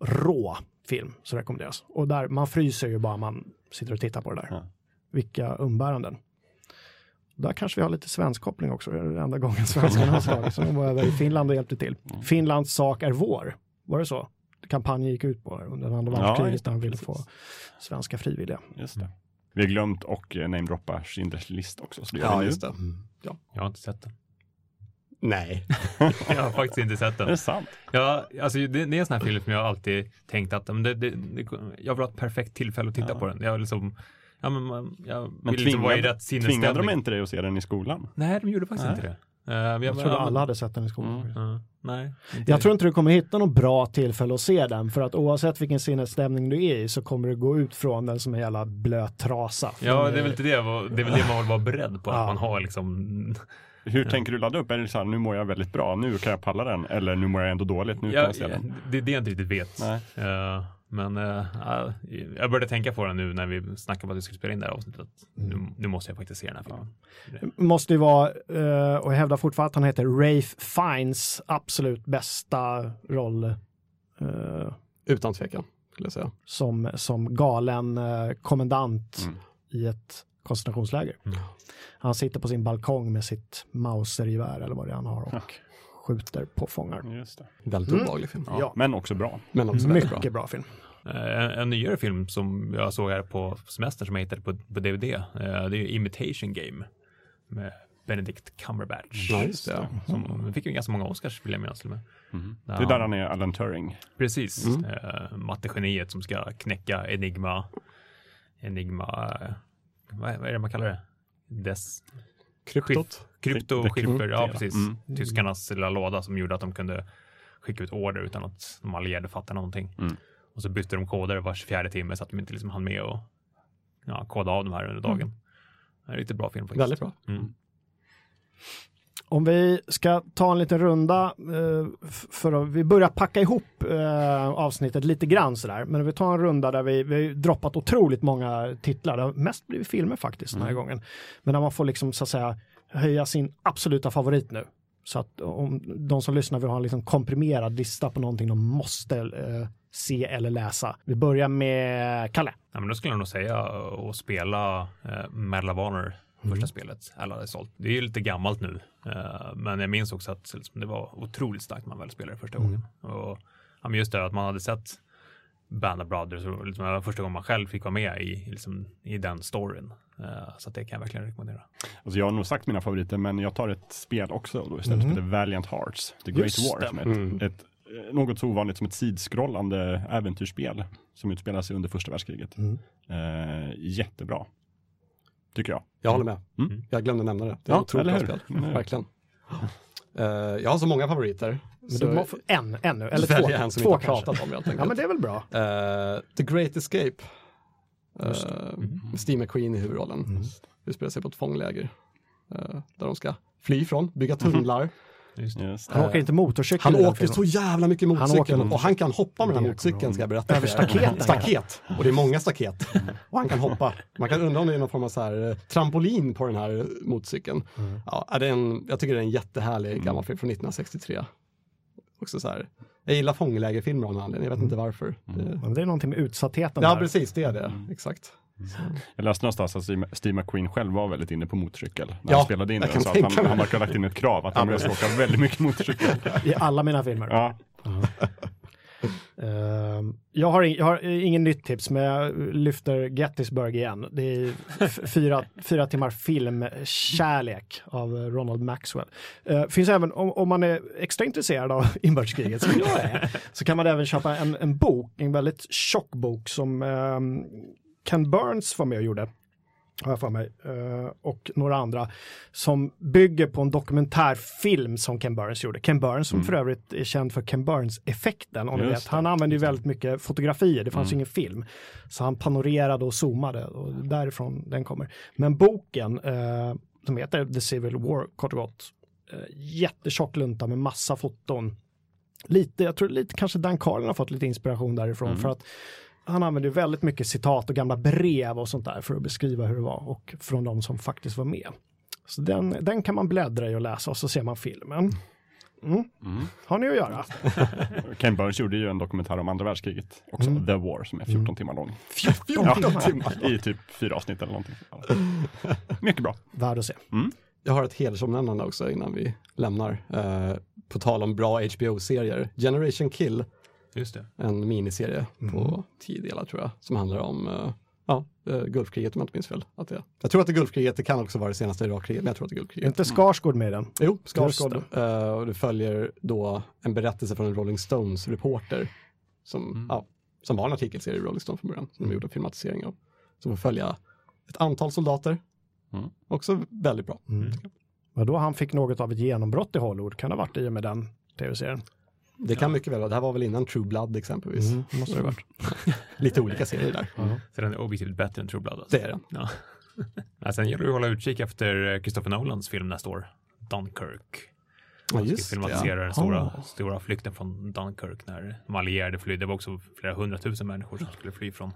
rå film som rekommenderas. Och där, man fryser ju bara man sitter och tittar på det där. Ja. Vilka umbäranden. Där kanske vi har lite svensk koppling också. Det är den enda gången svenskarna har slagit. Så de var över i Finland och hjälpte till. Finlands sak är vår. Var det så? Kampanjen gick ut på under andra Ja, världskriget det, när de ville få svenska frivilliga. Just det. Vi har glömt och eh, namedroppa Schindler's list också. Så det Ja, just det. Jag har inte sett den. Nej. Jag har faktiskt inte sett Är den. det sant? Ja, alltså det, det är en sån här film som jag alltid tänkt att men det, det, det, jag vill ha ett perfekt tillfälle att titta Ja. på den. Jag liksom, ja men man, jag Men vill liksom vara i tvingade, rätt tvingade de inte dig att se den i skolan? Nej, de gjorde faktiskt Nej. inte det. Uh, jag, Jag trodde alla hade sett den i skolan. Mm. Ja, nej. inte- Jag tror inte du kommer hitta något bra tillfälle att se den för att oavsett vilken sinnesstämning du är i så kommer du gå ut från den som en jävla blöt trasa. Ja, det är väl inte det, det är väl det man vill vara beredd på. Ja. Att man har liksom Hur tänker du ladda upp? Är det så här, nu mår jag väldigt bra, nu kan jag palla den? Eller nu mår jag ändå dåligt, nu kan Ja, jag se ja, den? det, det jag inte riktigt vet. Nej. Eh, men ja, jag började tänka på det nu när vi snackade om att vi skulle spela in det här avsnittet. Att nu, nu måste jag faktiskt se den här filmen. Måste ju vara, eh, och jag hävdar fortfarande att han heter Rafe Fiennes absolut bästa roll eh, Utan tvekan, skulle jag säga. som, som galen kommendant Mm. i ett koncentrationsläger. Mm. Han sitter på sin balkong med sitt mausergevär eller vad det är han har och Ja. Skjuter på fångar. Just det. Väldigt Mm. obehaglig film. Ja, Ja. Men också bra. Men också väldigt bra. Mycket bra film. Eh, En, en nyare film som jag såg här på semestern som jag hittade på, på DVD. eh, Det är Imitation Game. Med Benedict Cumberbatch. Ja, just det. Som fick ju ganska många Oscars vill jag minnas till och med. Mm. Det är där han är Alan Turing. Precis. Mm. Eh, mattegeniet som ska knäcka Enigma. Enigma. Vad, är- vad är det man kallar det? Dess Kryptot. Kryptoskiffer. Ja, Mm. precis. Mm. Tyskarnas lilla låda som gjorde att de kunde skicka ut order utan att de allierade fattade någonting. Mm. Och så bytte de koder var 24 timme så att de inte liksom hann med och ja, koda av de här under dagen. Det är en riktigt bra film faktiskt. Väldigt bra. Mm. Om vi ska ta en liten runda eh, för att vi börjar packa ihop eh, avsnittet lite grann sådär. Men vi tar en runda där vi, vi har droppat otroligt många titlar. Det har mest blivit filmer faktiskt den här gången. Men där man får liksom så att säga höja sin absoluta favorit nu. Så att om de som lyssnar vill ha en liksom komprimerad lista på någonting de måste eh, se eller läsa. Vi börjar med Kalle. Ja, men då skulle jag nog säga att spela eh, Medal of Honor, första spelet. Alla sålt. Det är ju lite gammalt nu, eh, men jag minns också att liksom, det var otroligt starkt när man väl spelade det första gången. Och, ja, men just det att man hade sett Band of Brothers och liksom, det var första gången man själv fick vara med i, liksom, i den storyn. Eh, så att det kan jag verkligen rekommendera. Alltså jag har nog sagt mina favoriter, men jag tar ett spel också då istället Mhm. som heter Valiant Hearts, The Great Just War, som är ett, Mm. ett, eh, något så ovanligt som ett sidskrollande äventyrsspel som utspelar sig under första världskriget. Mm. Eh, jättebra, tycker jag. Jag håller med. Mm. Jag glömde nämna det. Det är Ja, ett otroligt bra spel. Mm. Verkligen. Eh, jag har så många favoriter. Men så du må få en ännu, eller två, en som två inte har kanske. pratat om helt Ja enkelt. men det är väl bra. Eh, The Great Escape. Uh, med Steve McQueen i huvudrollen. Mm. Det spelar sig på ett fångläger. eh, där de ska fly från, bygga tunnlar. Just det. Just. Han åker inte motorcykel Han åker så jävla mycket motorcykel och han kan hoppa med den här motorcykeln ska jag berätta Över för er. staketen, Staket! Och det är många staket. Och han kan hoppa. Man kan undra om det är någon form av så här, trampolin på den här motorcykeln. Mm. Ja, det är en, jag tycker det är en jättehärlig gammal film från 1963. Också så här, jag gillar fånglägerfilmer av någon anledning, jag vet inte varför. Det, Men det är någonting med utsattheten ja, där. precis, det är det. Exakt. Jag läste någonstans att Steve- McQueen själv var väldigt inne på motorcykel när Ja, han spelade in Så att tänka han, han verkar ha lagt in ett krav att han ska åka väldigt mycket motorcykel. I alla mina filmer. Ja, Ehm, jag, har in, jag har ingen nytt tips, men jag lyfter Gettysburg igen. Det är fyra, fyra timmar filmkärlek av Ronald Maxwell. Uh, finns även, om, om man är extra intresserad av inbördeskriget, som jag är, så kan man även köpa en, en bok, en väldigt tjock bok som ehm, Ken Burns var med och gjorde har jag för mig, eh, och några andra, som bygger på en dokumentärfilm som Ken Burns gjorde. Ken Burns som för övrigt är känd för Ken Burns-effekten, om ni vet. Han använde ju väldigt mycket fotografier, det fanns ju ingen film. Så han panorerade och zoomade och därifrån den kommer. Men boken, eh, som heter The Civil War, kort och gott, eh, jättetjock lunta med massa foton. Lite, jag tror lite kanske Dan Carlin har fått lite inspiration därifrån för att han använder väldigt mycket citat och gamla brev och sånt där för att beskriva hur det var och från de som faktiskt var med. Så den, den kan man bläddra i och läsa och så ser man filmen. Mm. Har ni att göra? Ken Burns gjorde ju en dokumentär om andra världskriget, också Mm. The War, som är 14 timmar lång. 14 timmar. I typ fyra avsnitt eller någonting. Ja. Mycket bra. Värd att se. Jag har ett hedersomnämnande också innan vi lämnar. Eh, på tal om bra HBO-serier. Generation Kill, Just det. en miniserie på tio delar tror jag, som handlar om eh, ja, eh, Gulfkriget om jag inte minns fel. Att det, jag tror att det är Gulfkriget, det kan också vara det senaste Irakkriget, men jag tror att det är Är Gulfkriget. inte Skarsgård med den? Jo, Skarsgård. Just Eh, och det följer då en berättelse från en Rolling Stones-reporter som, ja, som var en artikelserie i Rolling Stone från början, som de gjorde en filmatisering av. Som får följa ett antal soldater. Mm. Också väldigt bra. Och då han fick något av ett genombrott i Hollywood, kan det ha varit i och med den tv-serien? Det kan mycket väl vara, det här var väl innan True Blood exempelvis. Mm, måste det varit. Lite olika serier där. Så den är objektivt bättre än True Blood. Alltså. Det är den. Ja. ja, sen gäller det att hålla utkik efter eh, Christopher Nolans film nästa år. Dunkirk. Ja, Ska just filmatisera Ja. den stora, Ah. stora flykten från Dunkirk när de allierade flydde. Det var också flera hundratusen människor som skulle fly från,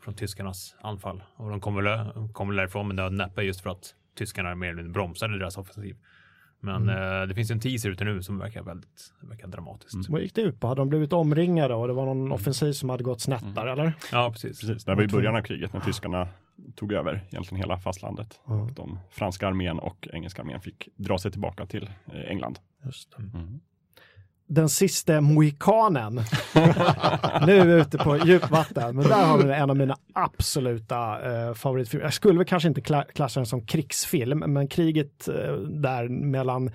från tyskarnas anfall. Och de kom väl, kom väl därifrån med nöd näppe just för att tyskarna mer eller mindre bromsade deras offensiv. Men Mm. eh, det finns en teaser ute nu som verkar väldigt verkar dramatiskt. Vad gick det ut på? Hade de blivit omringade och det var någon offensiv som hade gått snett där, eller? Ja, precis. Precis, det var i början av kriget när tyskarna tog över egentligen hela fastlandet. Och de franska armén och engelska armén fick dra sig tillbaka till eh, England. Just det. Mm. Den sista mohikanen. nu är vi ute på djupvatten, men där har vi en av mina absoluta eh, favoritfilmer. Jag skulle väl kanske inte kla klassa den som krigsfilm, men kriget eh, där mellan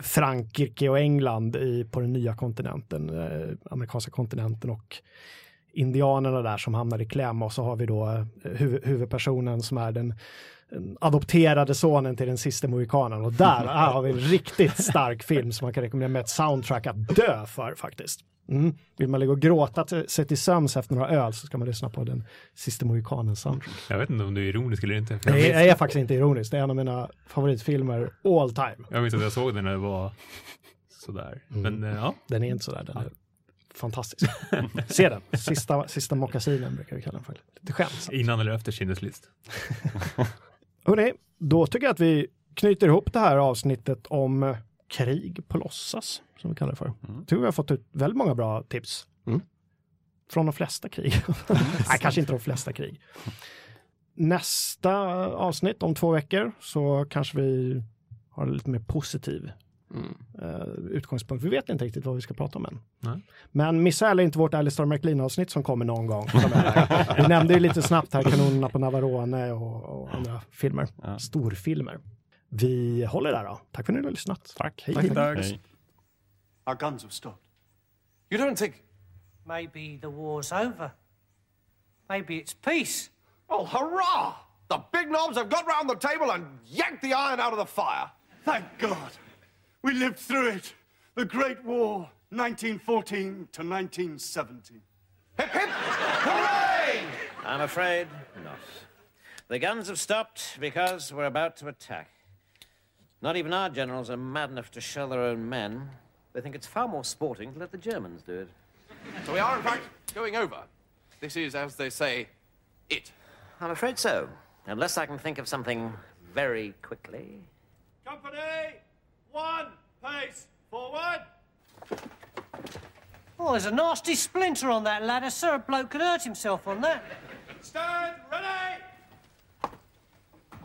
Frankrike och England i, på den nya kontinenten, eh, amerikanska kontinenten och indianerna där som hamnar i kläm och så har vi då eh, huv huvudpersonen som är den adopterade sonen till den sista mohikanen och där har vi en riktigt stark film som man kan rekommendera med ett soundtrack att dö för faktiskt. Mm. Vill man ligga och gråta sig till sömns efter några öl så ska man lyssna på den sista mohikanen soundtrack. Jag vet inte om du är ironisk eller inte. Nej, jag är faktiskt inte ironisk. Det är en av mina favoritfilmer all time. Jag minns att jag såg den när det var sådär. Mm. Men eh, ja. Den är inte sådär. Den är fantastisk. Se den. Sista, sista mockasinen brukar vi kalla den för. Lite skämt. Innan eller efter Schindler's list. Hörrni, då tycker jag att vi knyter ihop det här avsnittet om krig på låtsas, som vi kallar det för. Mm. Jag tror vi har fått ut väldigt många bra tips. Mm. Från de flesta krig. Nej, kanske inte de flesta krig. Nästa avsnitt om två veckor så kanske vi har lite mer positiv mm. utgångspunkt. Vi vet inte riktigt vad vi ska prata om än. Nej. Men missa heller inte vårt Alistair McLean-avsnitt som kommer någon gång. vi nämnde ju lite snabbt här Kanonerna på Navarone och, och andra filmer. Ja. Storfilmer. Vi håller där då. Tack för att ni har lyssnat. Tack. Hej, tack, tack. hej. Our guns have stopped. You don't think... Maybe the war's over. Maybe it's peace. Oh, hurrah! The big knobs have got round the table and yanked the iron out of the fire. Thank God. We lived through it. The Great War, 1914 to 1917. Hip, hip, hooray! I'm afraid not. The guns have stopped because we're about to attack. Not even our generals are mad enough to shell their own men. They think it's far more sporting to let the Germans do it. So we are, in fact, going over. This is, as they say, it. I'm afraid so. Unless I can think of something very quickly. Company! One pace forward. Oh, there's a nasty splinter on that ladder, sir. A bloke could hurt himself on that. Stand ready.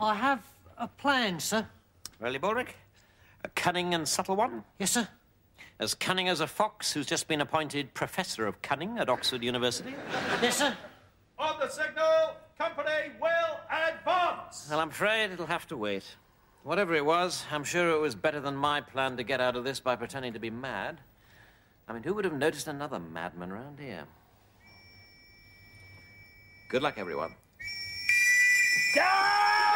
I have a plan, sir. Really, Bulrick? A cunning and subtle one? Yes, sir. As cunning as a fox who's just been appointed Professor of Cunning at Oxford University? Yes, sir. On the signal, company will advance. Well, I'm afraid it'll have to wait. Whatever it was, I'm sure it was better than my plan to get out of this by pretending to be mad. I mean, who would have noticed another madman around here? Good luck, everyone. Yeah!